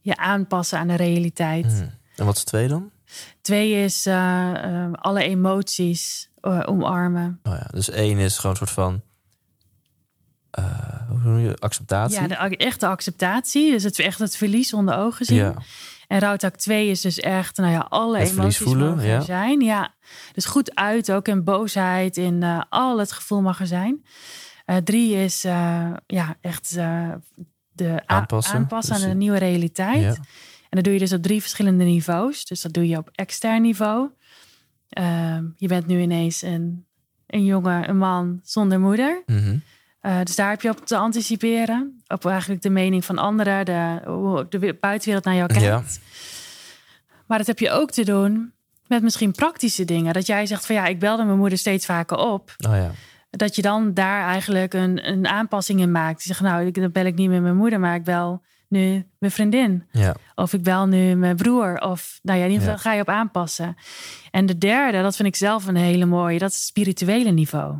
je aanpassen aan de realiteit. Hm. En wat is twee dan? Twee is eh, eh, alle emoties eh, omarmen. Oh ja, dus één is gewoon een soort van... eh, hoe noem je acceptatie? Ja, de echte acceptatie. Dus het echt het verlies onder ogen zien. Ja. En rouwtak 2 is dus echt, nou ja, alle Het emoties voelen, ja. er zijn. Ja, dus goed uit ook in boosheid, in al het gevoel mag er zijn. Drie is ja, echt de Aanpassen, aan dus- een nieuwe realiteit. Ja. En dat doe je dus op drie verschillende niveaus. Dus dat doe je op extern niveau. Ehm, je bent nu ineens een, een jongen, een man zonder moeder. Mhm. Eh, dus daar heb je op te anticiperen. Op eigenlijk de mening van anderen, de, hoe de we- buitenwereld naar jou kijkt. Ja. Maar dat heb je ook te doen met misschien praktische dingen. Dat jij zegt van ja, ik belde mijn moeder steeds vaker op. Oh ja. Dat je dan daar eigenlijk een, een aanpassing in maakt. Je zegt nou, dan bel ik niet meer mijn moeder, maar ik bel nu mijn vriendin. Ja. Of ik bel nu mijn broer. Of nou ja, in ieder geval Ja. ga je op aanpassen. En de derde, dat vind ik zelf een hele mooie, dat is het spirituele niveau.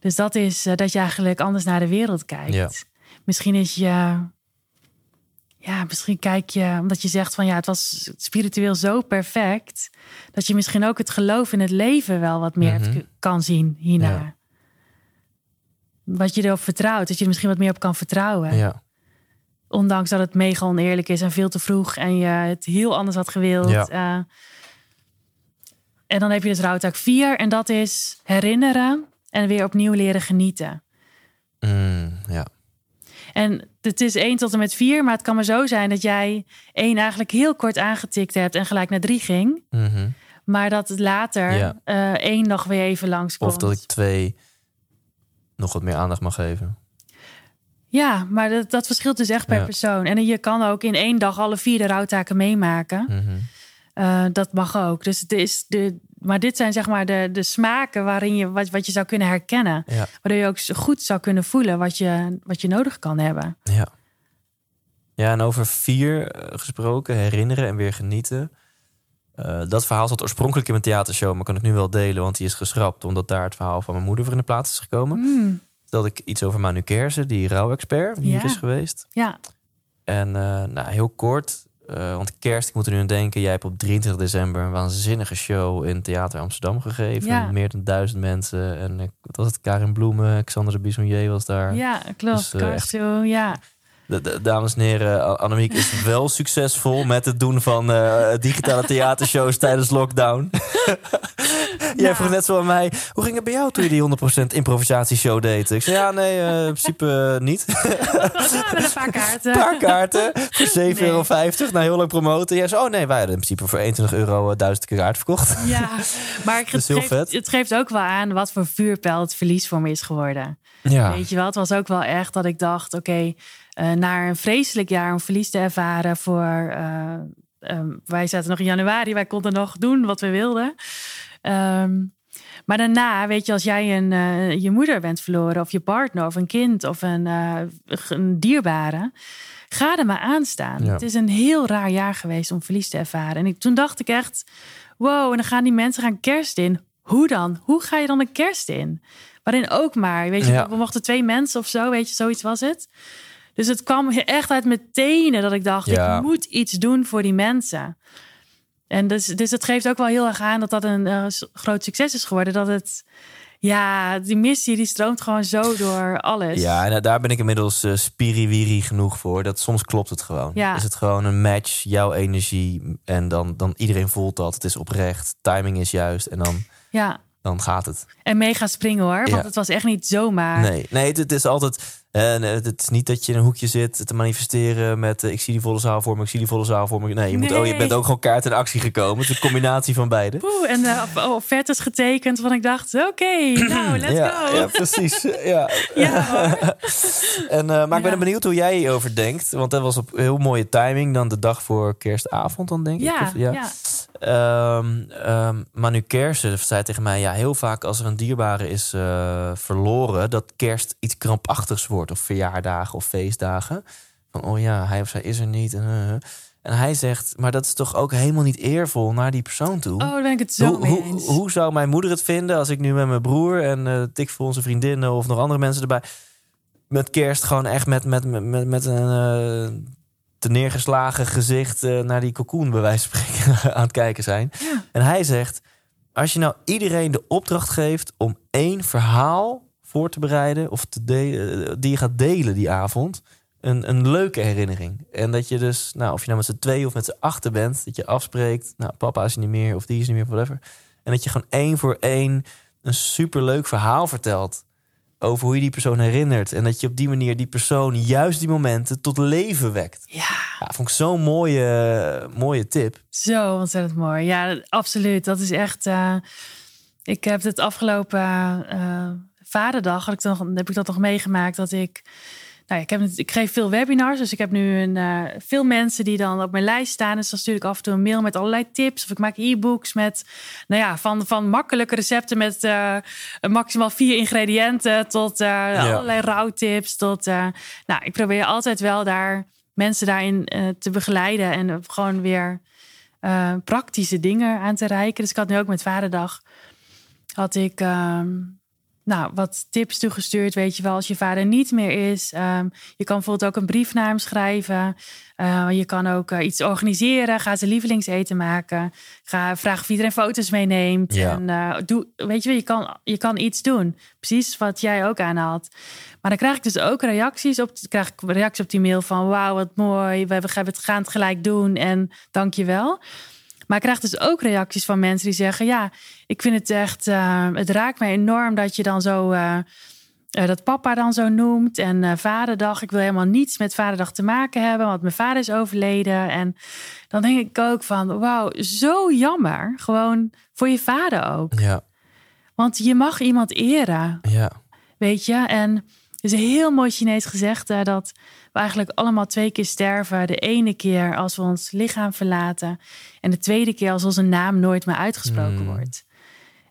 Dus dat is eh, dat je eigenlijk anders naar de wereld kijkt. Ja. Misschien is je. Ja, misschien kijk je, omdat je zegt van ja, het was spiritueel zo perfect. Dat je misschien ook het geloof in het leven wel wat meer Mhm. hebt- kan zien hierna. Wat je erop vertrouwt, dat je er misschien wat meer op kan vertrouwen. Ja. Ondanks dat het mega oneerlijk is en veel te vroeg en je het heel anders had gewild. Ja. Eh, en dan heb je dus rouwtaak 4 en dat is herinneren en weer opnieuw leren genieten. Mm, ja. En het is 1 tot en met 4, maar het kan maar zo zijn dat jij 1 eigenlijk heel kort aangetikt hebt en gelijk naar 3 ging. Mhm. Maar dat het later Ja. eh één nog weer even langskomt. Of dat ik twee nog wat meer aandacht mag geven. Ja, maar dat, dat verschilt dus echt per Ja. persoon. En je kan ook in één dag alle vier de rouwtaken meemaken. Mhm. Eh, dat mag ook. Dus het is de, maar dit zijn zeg maar de, de smaken waarin je wat, wat je zou kunnen herkennen. Ja. Waardoor je ook goed zou kunnen voelen wat je, wat je nodig kan hebben. Ja. Ja, en over vier eh, gesproken, herinneren en weer genieten. Eh, dat verhaal zat oorspronkelijk in mijn theatershow, maar kan ik nu wel delen, want die is geschrapt, omdat daar het verhaal van mijn moeder voor in de plaats is gekomen. Mm, Dat ik iets over Manu Kersen, die rouwexpert, die hier is geweest. ja, En eh, nou, heel kort, eh, want kerst, ik moet er nu aan denken. Jij hebt op 23 december een waanzinnige show in Theater Amsterdam gegeven. Ja. Meer dan duizend mensen. En eh, wat was het? Karin Bloemen, Xander de Bisonnier was daar. ja, klopt. Dus, echt- ja. Dames en heren, Annemiek is wel succesvol met het doen van eh, digitale theatershows tijdens lockdown. Jij Ja. vroeg net zo aan mij, hoe ging het bij jou toen je die 100% improvisatieshow deed? Ik zei, ja, nee, eh, in principe eh, niet. Met een paar kaarten. Een paar kaarten voor 7,50 Nee. euro. Na heel lang promoten. Jij zei, oh nee, wij hadden in principe voor 21 euro duizend keer kaart verkocht. Ja, maar het, heel geeft, vet. het geeft ook wel aan wat voor vuurpijl het verlies voor me is geworden. Ja, Weet je wel, het was ook wel echt dat ik dacht: oké, eh na een vreselijk jaar om verlies te ervaren voor. eh, ehm, wij zaten nog in januari, wij konden nog doen wat we wilden. Ehm, maar daarna, weet je, als jij een, eh, je moeder bent verloren, of je partner, of een kind, of een, een dierbare, ga er maar aan staan. Ja. Het is een heel raar jaar geweest om verlies te ervaren. En ik, toen dacht ik echt: wow, en dan gaan die mensen gaan kerst in. Hoe dan? Hoe ga je dan een kerst in? Waarin ook maar, weet je, Ja. we mochten twee mensen of zo, weet je, zoiets was het. Dus het kwam echt uit mijn tenen dat ik dacht, Ja. ik moet iets doen voor die mensen. En dus, dus het geeft ook wel heel erg aan dat dat een eh, groot succes is geworden. Dat het, ja, die missie die stroomt gewoon zo door alles. ja en daar ben ik inmiddels eh spiriwiri genoeg voor. Dat soms klopt het gewoon. Ja. Is het gewoon een match, jouw energie. En dan, dan iedereen voelt dat. Het is oprecht. Timing is juist. En dan, ja. dan gaat het. En mega springen hoor, want Ja. het was echt niet zomaar. Nee, nee het, het is altijd. Eh, nee, het is niet dat je in een hoekje zit te manifesteren met eh, ik zie die volle zaal voor me, ik zie die volle zaal voor me. Nee, je, moet, oh, je bent ook gewoon kaart in actie gekomen. Het is een combinatie van beide. Poeh, en uh, offertes getekend, want ik dacht, oké, nou, let's ja, go. ja, precies. Ja. Ja. En, eh, maar ik ben Ja. benieuwd hoe jij hierover denkt. Want dat was op heel mooie timing. Dan de dag voor kerstavond, dan denk ik. ja, Of- ja. Ehm, ehm, Manu Kersen zei tegen mij... ja, heel vaak als er een dierbare is eh, verloren... dat kerst iets krampachtigs wordt. Of verjaardagen of feestdagen. Van, oh ja, hij of zij is er niet. En, eh, En hij zegt, maar dat is toch ook helemaal niet eervol naar die persoon toe? Oh, daar ben ik het zo hoe, mee hoe, eens. hoe zou mijn moeder het vinden als ik nu met mijn broer en eh tik voor onze vriendinnen of nog andere mensen erbij met kerst gewoon echt met, met, met, met, met een eh, te neergeslagen gezicht eh, naar die cocoon bij wijze van spreken aan het kijken zijn. Ja. En hij zegt, als je nou iedereen de opdracht geeft om één verhaal voor te bereiden of te de- eh, die je gaat delen die avond, een, een leuke herinnering. En dat je dus, nou, of je nou met z'n twee of met z'n achter bent, dat je afspreekt, nou, papa is niet meer of die is niet meer, whatever. En dat je gewoon één voor één een superleuk verhaal vertelt over hoe je die persoon herinnert. En dat je op die manier die persoon juist die momenten tot leven wekt. Ja, Ja, vond ik zo'n mooie, mooie tip. zo ontzettend mooi. Ja, absoluut. Dat is echt. eh, ik heb het afgelopen eh, Vaderdag had ik dan, heb ik dat nog meegemaakt dat ik. Nou, ja, ik, heb, ik geef veel webinars, dus ik heb nu een, eh, veel mensen die dan op mijn lijst staan. Dus dan stuur ik af en toe een mail met allerlei tips. Of ik maak e-books met, nou ja, van, van makkelijke recepten met eh, maximaal vier ingrediënten tot eh, allerlei rouwtips. Tot, nou, ik probeer altijd wel daar mensen daarin te begeleiden en gewoon weer praktische dingen aan te reiken. Dus ik had nu ook met Vaderdag had ik ehm, nou, wat tips toegestuurd. Weet je wel, als je vader niet meer is. Ehm, je kan bijvoorbeeld ook een brief naar hem schrijven. Eh, je kan ook eh, iets organiseren. Ga zijn lievelingseten maken. Ga vragen of iedereen foto's meeneemt. Ja. En uh, doe, weet je wel, je kan, je kan iets doen. Precies wat jij ook aanhaalt. Maar dan krijg ik dus ook reacties op, krijg ik reacties op die mail van wauw, wat mooi. We hebben het gaan het gelijk doen en dank je wel. Maar ik krijg dus ook reacties van mensen die zeggen: Ja, ik vind het echt, uh, het raakt mij enorm dat je dan zo, uh, uh, dat papa dan zo noemt. En uh, vaderdag, ik wil helemaal niets met vaderdag te maken hebben, want mijn vader is overleden. En dan denk ik ook van: Wauw, zo jammer. Gewoon voor je vader ook. Ja. Want je mag iemand eren. Ja. Weet je? En er is een heel mooi Chinees gezegde dat we eigenlijk allemaal twee keer sterven. De ene keer als we ons lichaam verlaten. En de tweede keer als onze naam nooit meer uitgesproken Mm. wordt.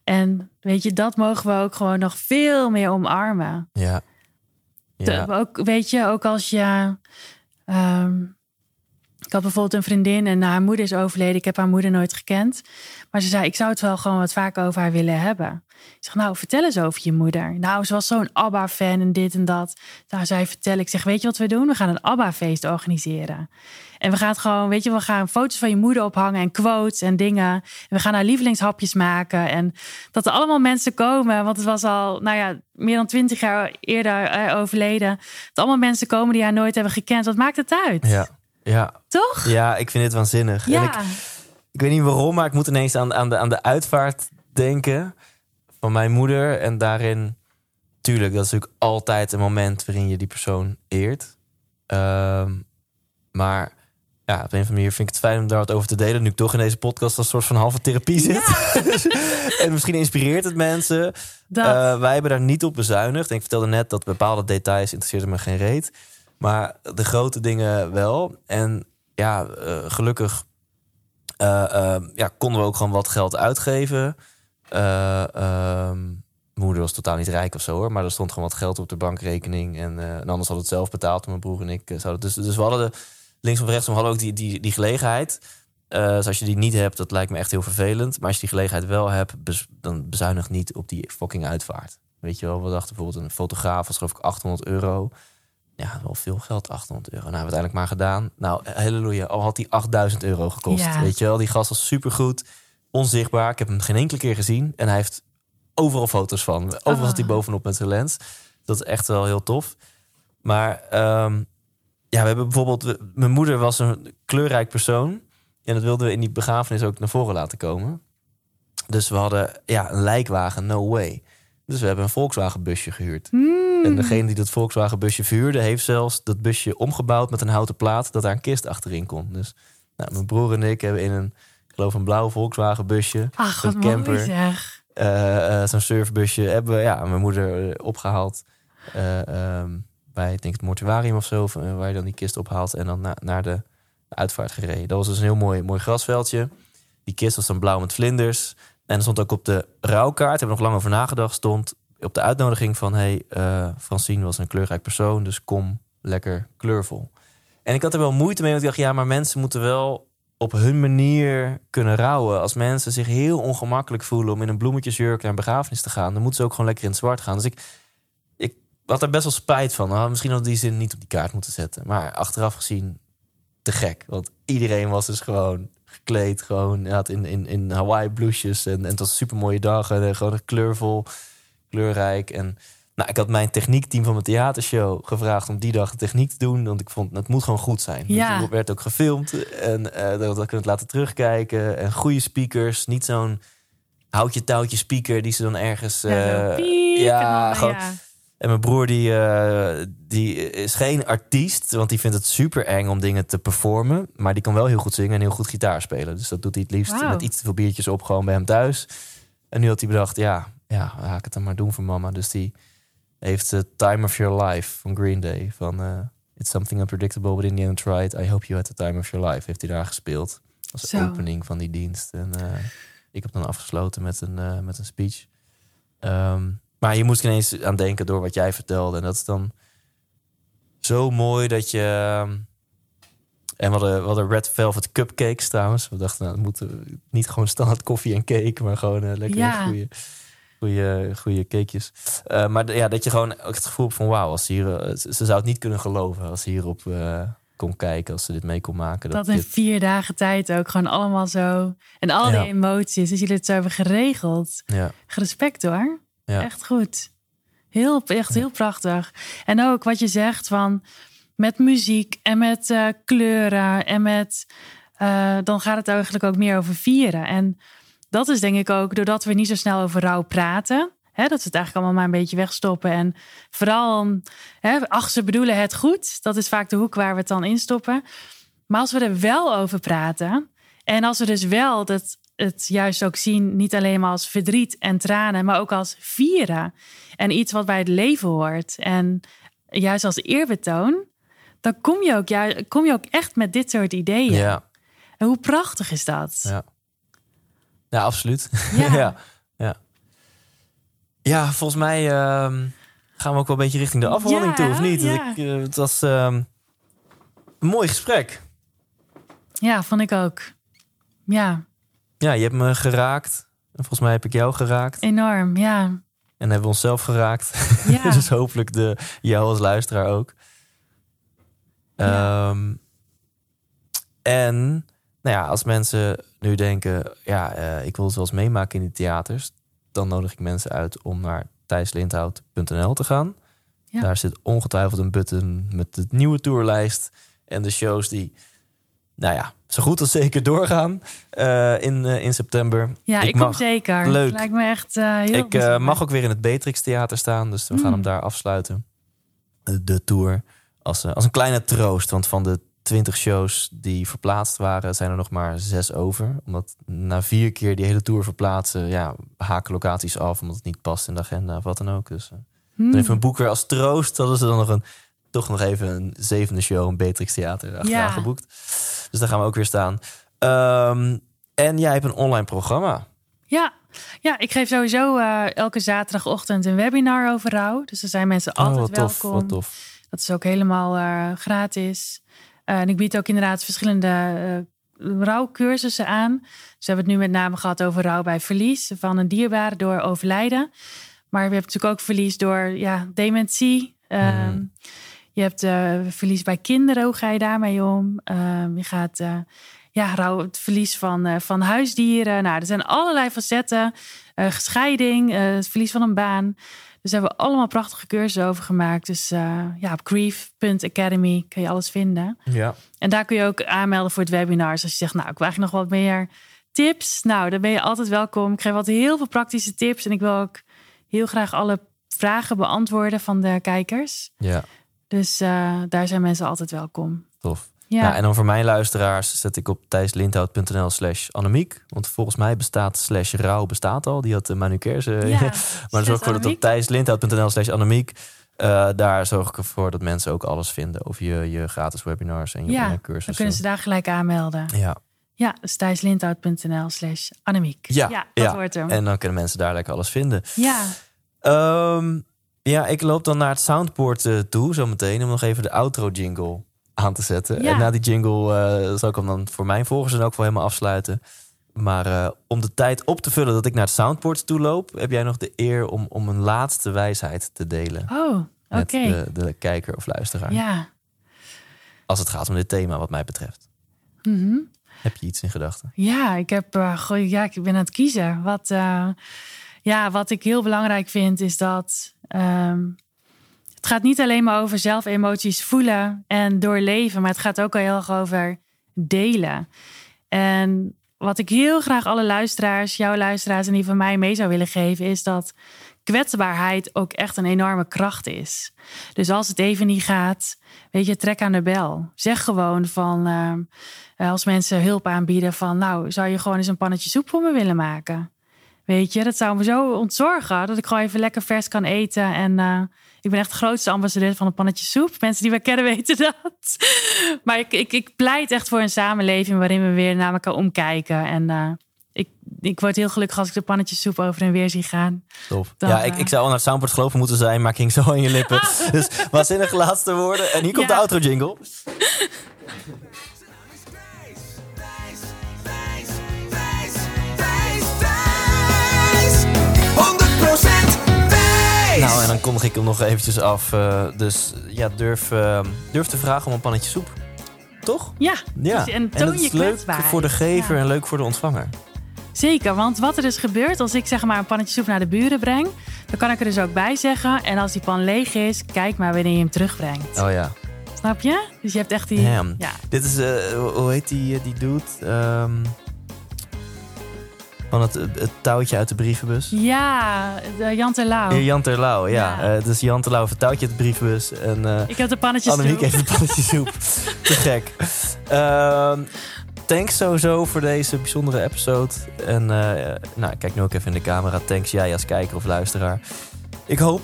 En weet je, dat mogen we ook gewoon nog veel meer omarmen. Ja. Ook, weet je, ook als je. ehm, ik had bijvoorbeeld een vriendin en haar moeder is overleden. Ik heb haar moeder nooit gekend. Maar ze zei: Ik zou het wel gewoon wat vaker over haar willen hebben. Ik zeg: Nou, vertel eens over je moeder. Nou, ze was zo'n ABBA-fan en dit en dat. Nou, zij vertellen. Ik zeg: Weet je wat we doen? We gaan een ABBA-feest organiseren. En we gaan het gewoon, weet je, we gaan foto's van je moeder ophangen en quotes en dingen. En we gaan haar lievelingshapjes maken. En dat er allemaal mensen komen, want het was al, nou ja, meer dan twintig jaar eerder eh, overleden. Dat allemaal mensen komen die haar nooit hebben gekend. Wat maakt het uit? Ja. Ja. Toch? Ja, ik vind dit waanzinnig. En Ja. ik, ik weet niet waarom, maar ik moet ineens aan, aan, de, aan de uitvaart denken van mijn moeder. En daarin, tuurlijk, dat is natuurlijk altijd een moment waarin je die persoon eert. Ehm, maar ja, op een of andere manier vind ik het fijn om daar wat over te delen. Nu ik toch in deze podcast als soort van halve therapie zit. en misschien inspireert het mensen. Eh, wij hebben daar niet op bezuinigd. En ik vertelde net dat bepaalde details interesseerden me geen reet. Maar de grote dingen wel. En ja, eh, gelukkig ja, konden we ook gewoon wat geld uitgeven. Eh, ehm, moeder was totaal niet rijk of zo hoor. Maar er stond gewoon wat geld op de bankrekening. En, eh, en anders we het zelf betaald. Mijn broer en ik eh, zouden. Dus, dus we hadden de, links of rechts, we hadden ook die, die, die gelegenheid. Eh, dus als je die niet hebt, dat lijkt me echt heel vervelend. Maar als je die gelegenheid wel hebt, dan bezuinig niet op die fucking uitvaart. Weet je wel, we dachten bijvoorbeeld een fotograaf was geloof ik 800 euro. Ja, wel veel geld, 800 euro. Nou, hebben we uiteindelijk maar gedaan. Nou, halleluja, al had die 8000 euro gekost. Ja. Weet je wel, die gast was supergoed, onzichtbaar. Ik heb hem geen enkele keer gezien. En hij heeft overal foto's van. Overal Ah. zat hij bovenop met zijn lens. Dat is echt wel heel tof. Maar ehm, ja, we hebben bijvoorbeeld... we- Mijn moeder was een kleurrijk persoon. En dat wilden we in die begrafenis ook naar voren laten komen. Dus we hadden ja, een lijkwagen, no way. Dus we hebben een Volkswagen busje gehuurd. Hmm. En degene die dat Volkswagen busje verhuurde... heeft zelfs dat busje omgebouwd met een houten plaat... dat daar een kist achterin kon. Dus nou, mijn broer en ik hebben in een... ik geloof een blauw Volkswagen busje... Ach, een camper. eh, eh, zo'n surfbusje hebben we ja, mijn moeder eh, opgehaald eh, ehm, bij ik denk het mortuarium of zo, waar je dan die kist ophaalt en dan na- naar de uitvaart gereden. Dat was dus een heel mooi, mooi grasveldje. Die kist was dan blauw met vlinders. En er stond ook op de rouwkaart, hebben we nog lang over nagedacht, stond op de uitnodiging van hey, eh Francine was een kleurrijk persoon, dus kom lekker kleurvol. En ik had er wel moeite mee, want ik dacht, ja, maar mensen moeten wel op hun manier kunnen rouwen. Als mensen zich heel ongemakkelijk voelen om in een bloemetjesjurk naar een begrafenis te gaan, dan moeten ze ook gewoon lekker in zwart gaan. Dus ik, ik had er best wel spijt van. Nou, misschien had die zin niet op die kaart moeten zetten. Maar achteraf gezien, te gek. Want iedereen was dus gewoon gekleed. Gewoon ja, in, in, in Hawaii blouses. En, en het was een super mooie dag. En, eh, gewoon kleurvol, kleurrijk. En nou, ik had mijn techniekteam van mijn theatershow gevraagd om die dag de techniek te doen. Want ik vond het moet gewoon goed zijn. Ja. Het werd ook gefilmd. En eh dat ik het laten terugkijken. En goede speakers. Niet zo'n houtje touwtje speaker die ze dan ergens. Ja, eh, ja, gewoon. ja. En mijn broer die, eh, die is geen artiest, want die vindt het super eng om dingen te performen. Maar die kan wel heel goed zingen en heel goed gitaar spelen. Dus dat doet hij het liefst met iets te veel biertjes op, gewoon bij hem thuis. En nu had hij bedacht, ja, ja, ga ik het dan maar doen voor mama. Dus die heeft uh, Time of Your Life van Green Day. Van eh, It's Something Unpredictable, but in the end tried. I hope you had the time of your life. Heeft hij daar gespeeld. Als Zo. opening van die dienst. En eh, ik heb dan afgesloten met een, met een speech. Ehm, maar je moest ineens aan denken door wat jij vertelde. En dat is dan zo mooi dat je... ehm, En we hadden, we hadden Red Velvet Cupcakes trouwens. We dachten, nou, we moeten niet gewoon standaard koffie en cake... maar gewoon eh, lekker Ja. goede, goede, goede cakejes. Eh, maar ja, dat je gewoon het gevoel hebt van... wauw, als ze hier... eh, ze ze zou het niet kunnen geloven als ze hierop eh kon kijken... als ze dit mee kon maken. Dat in dit- vier dagen tijd ook gewoon allemaal zo. En al Ja. die emoties, dat jullie het zo hebben geregeld. ja, Respect hoor. Ja. Echt goed. Heel, echt heel prachtig. En ook wat je zegt van met muziek en met eh, kleuren en met. eh, dan gaat het eigenlijk ook meer over vieren. En dat is denk ik ook doordat we niet zo snel over rouw praten. Hè, dat ze het eigenlijk allemaal maar een beetje wegstoppen. En vooral, hè, ach, ze bedoelen het goed. Dat is vaak de hoek waar we het dan instoppen. Maar als we er wel over praten. En als we dus wel dat het juist ook zien, niet alleen maar als verdriet en tranen, maar ook als vieren. En iets wat bij het leven hoort. En juist als eerbetoon, dan kom je ook, ju- kom je ook echt met dit soort ideeën. ja. En hoe prachtig is dat? Ja. Ja, absoluut. Ja. ja. ja. Ja, volgens mij ehm, gaan we ook wel een beetje richting de afronding toe, of niet? Ik, eh, het was ehm, een mooi gesprek. Ja, vond ik ook. Ja, Ja, je hebt me geraakt. En volgens mij heb ik jou geraakt. enorm. Ja, En hebben we onszelf geraakt. ja. dus hopelijk de, jou als luisteraar ook. Ja. Ehm, en nou ja, als mensen nu denken... ja, eh, ik wil het wel eens meemaken in die theaters... dan nodig ik mensen uit om naar thijslindhout.nl te gaan. Ja. Daar zit ongetwijfeld een button met de nieuwe tourlijst... en de shows die, nou ja, zo goed als zeker doorgaan eh, in, eh, in september. ja, ik, kom zeker. Leuk. Lijkt me echt heel Ik mag ook weer in het Beatrix Theater staan, dus we gaan Mm. hem daar afsluiten. De, tour. Als, als een kleine troost, want van de 20 shows die verplaatst waren, zijn er nog maar zes over. Omdat na vier keer die hele tour verplaatsen, ja, haken locaties af, omdat het niet past in de agenda of wat dan ook. Dus Hmm. dan heeft mijn boek weer als troost, hadden ze dan nog een, toch nog even een zevende show in Beatrix Theater achteraan Ja. geboekt. Dus daar gaan we ook weer staan. Ehm, en jij hebt een online programma. Ja. ja, ik geef sowieso eh, elke zaterdagochtend een webinar over rouw. Dus er zijn mensen altijd oh, wat tof, welkom. wat tof. Dat is ook helemaal eh, gratis. Eh, en ik bied ook inderdaad verschillende rouwcursussen aan. Dus we hebben het nu met name gehad over rouw bij verlies van een dierbare door overlijden. Maar we hebben natuurlijk ook verlies door ja, dementie. Mhm. Je hebt eh, verlies bij kinderen, hoe ga je daarmee om? Ehm, je gaat eh, ja, rouw, het verlies van, eh, van huisdieren. Nou, er zijn allerlei facetten. Scheiding, eh, het verlies van een baan. Dus daar hebben we allemaal prachtige cursussen over gemaakt. Dus ja, op grief.academy kun je alles vinden. Ja. En daar kun je ook aanmelden voor het webinar. Dus als je zegt, nou, ik wil eigenlijk nog wat meer tips. Nou, dan ben je altijd welkom. Ik geef altijd heel veel praktische tips. En ik wil ook heel graag alle vragen beantwoorden van de kijkers. Ja, Dus eh, daar zijn mensen altijd welkom. tof. Ja, Ja. en dan voor mijn luisteraars zet ik op thijslindhout.nl slash anemiek. Want volgens mij bestaat slash rouw bestaat al. Die had uh, Manu Kersen. Ja, maar zorg ervoor dat op thijslindhout.nl slash anemiek... eh, daar zorg ik ervoor dat mensen ook alles vinden over je, je gratis webinars en je Ja, online dan cursussen. kunnen ze daar gelijk aanmelden. Ja, Ja, dus thijslindhout.nl slash anemiek. Ja, dat ja. wordt hem. en dan kunnen mensen daar lekker alles vinden. Ja, Ehm, ja, ik loop dan naar het soundboard eh, toe zometeen... om nog even de outro jingle aan te zetten. Ja. En na die jingle eh, zal ik hem dan voor mijn volgers dan ook wel helemaal afsluiten. Maar eh, om de tijd op te vullen dat ik naar het soundboard toe loop... heb jij nog de eer om, om een laatste wijsheid te delen... Oh, oké. met de, de kijker of luisteraar. Ja. Als het gaat om dit thema wat mij betreft. Mhm. Heb je iets in gedachten? Ja, ik heb, goh, ja, ik ben aan het kiezen. Wat, ja, wat ik heel belangrijk vind is dat ehm, het gaat niet alleen maar over zelf emoties voelen en doorleven, maar het gaat ook al heel erg over delen. En wat ik heel graag alle luisteraars, jouw luisteraars en die van mij mee zou willen geven, is dat kwetsbaarheid ook echt een enorme kracht is. Dus als het even niet gaat, weet je, trek aan de bel. Zeg gewoon van, ehm, eh, als mensen hulp aanbieden van, nou, zou je gewoon eens een pannetje soep voor me willen maken? Weet je, dat zou me zo ontzorgen dat ik gewoon even lekker vers kan eten. En eh, ik ben echt de grootste ambassadeur van een pannetje soep. Mensen die me kennen weten dat. Maar ik, ik, ik pleit echt voor een samenleving waarin we weer naar elkaar omkijken. En eh, ik, ik word heel gelukkig als ik de pannetjes soep over en weer zie gaan. Tof. Dan, ja, ik, eh, ik zou al naar het soundboard gelopen moeten zijn, maar ging zo aan je lippen. dus waanzinnige laatste woorden. En hier komt Ja. de outro jingle. Nou, en dan kondig ik hem nog eventjes af. eh, dus ja, durf, eh, durf te vragen om een pannetje soep. Toch? Ja, Ja. Dus- en en toon dat je is leuk voor de gever Ja. en leuk voor de ontvanger. Zeker, want wat er dus gebeurt als ik zeg maar een pannetje soep naar de buren breng, dan kan ik er dus ook bij zeggen. En als die pan leeg is, kijk maar wanneer je hem terugbrengt. Oh ja. Snap je? Dus je hebt echt die. Damn. Ja. Dit is, eh, hoe- heet die, die dude? Ehm, van het, het touwtje uit de brievenbus. Ja, de Jan Terlouw. Hier, Jan Terlouw, ja. Ja. Dus Jan Terlouw heeft een touwtje uit de brievenbus. En eh Ik heb de pannetjes Annemiek heeft een pannetje soep. Te gek. Ehm, thanks sowieso voor deze bijzondere episode. En eh, nou, kijk nu ook even in de camera. Thanks jij als kijker of luisteraar. Ik hoop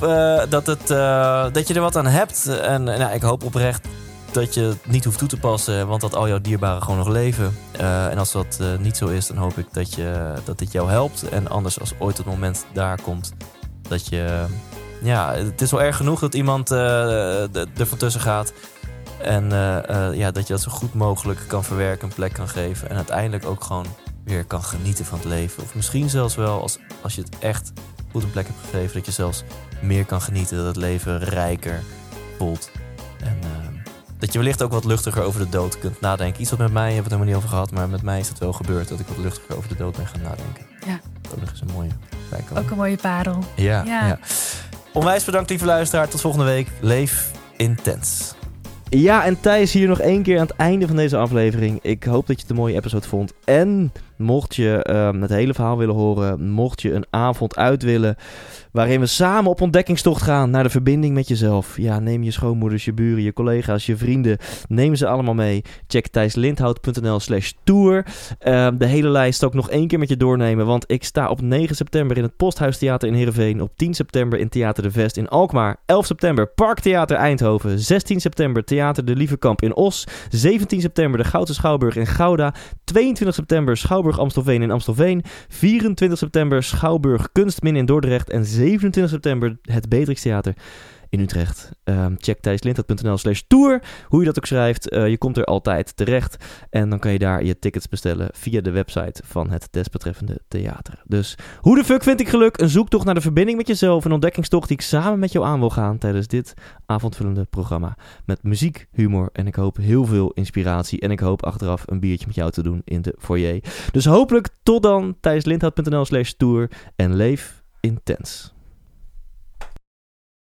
dat, het, dat je er wat aan hebt. En nou, ik hoop oprecht dat je het niet hoeft toe te passen. Want dat al jouw dierbaren gewoon nog leven. Eh, en als dat eh, niet zo is, dan hoop ik dat, je, dat dit jou helpt. En anders als ooit het moment daar komt, dat je... Ja, het is wel erg genoeg dat iemand eh, er van tussen gaat. En ja, dat je dat zo goed mogelijk kan verwerken, een plek kan geven. En uiteindelijk ook gewoon weer kan genieten van het leven. Of misschien zelfs wel, als, als je het echt goed een plek hebt gegeven, dat je zelfs meer kan genieten. Dat het leven rijker voelt. En dat je wellicht ook wat luchtiger over de dood kunt nadenken. Iets wat met mij hebben we het helemaal niet over gehad. Maar met mij is het wel gebeurd dat ik wat luchtiger over de dood ben gaan nadenken. Ja. Dat is ook nog eens een mooie bijkomen. Ook een mooie parel. Ja, ja. Ja. Onwijs bedankt, lieve luisteraar. Tot volgende week. Leef intens. Ja, en Thijs hier nog één keer aan het einde van deze aflevering. Ik hoop dat je het een mooie episode vond. En mocht je ehm, het hele verhaal willen horen, mocht je een avond uit willen... waarin we samen op ontdekkingstocht gaan naar de verbinding met jezelf. Ja, neem je schoonmoeders, je buren, je collega's, je vrienden. Neem ze allemaal mee. Check thijslindhout.nl slash tour. Ehm, de hele lijst ook nog één keer met je doornemen. Want ik sta op 9 september in het Posthuistheater in Heerenveen. Op 10 september in Theater de Vest in Alkmaar. 11 september Parktheater Eindhoven. 16 september Theater de Lievekamp in Os. 17 september de Goudse Schouwburg in Gouda. 22 september Schouwburg Amstelveen in Amstelveen. 24 september Schouwburg Kunstmin in Dordrecht. En 27 september het Beatrix Theater in Utrecht. Ehm, check thijslindhout.nl slash tour. Hoe je dat ook schrijft. Eh, je komt er altijd terecht. En dan kan je daar je tickets bestellen via de website van het desbetreffende theater. Dus hoe de fuck vind ik geluk? Een zoektocht naar de verbinding met jezelf. Een ontdekkingstocht die ik samen met jou aan wil gaan tijdens dit avondvullende programma. Met muziek, humor en ik hoop heel veel inspiratie. En ik hoop achteraf een biertje met jou te doen in de foyer. Dus hopelijk tot dan. thijslindhout.nl slash tour. En leef intens.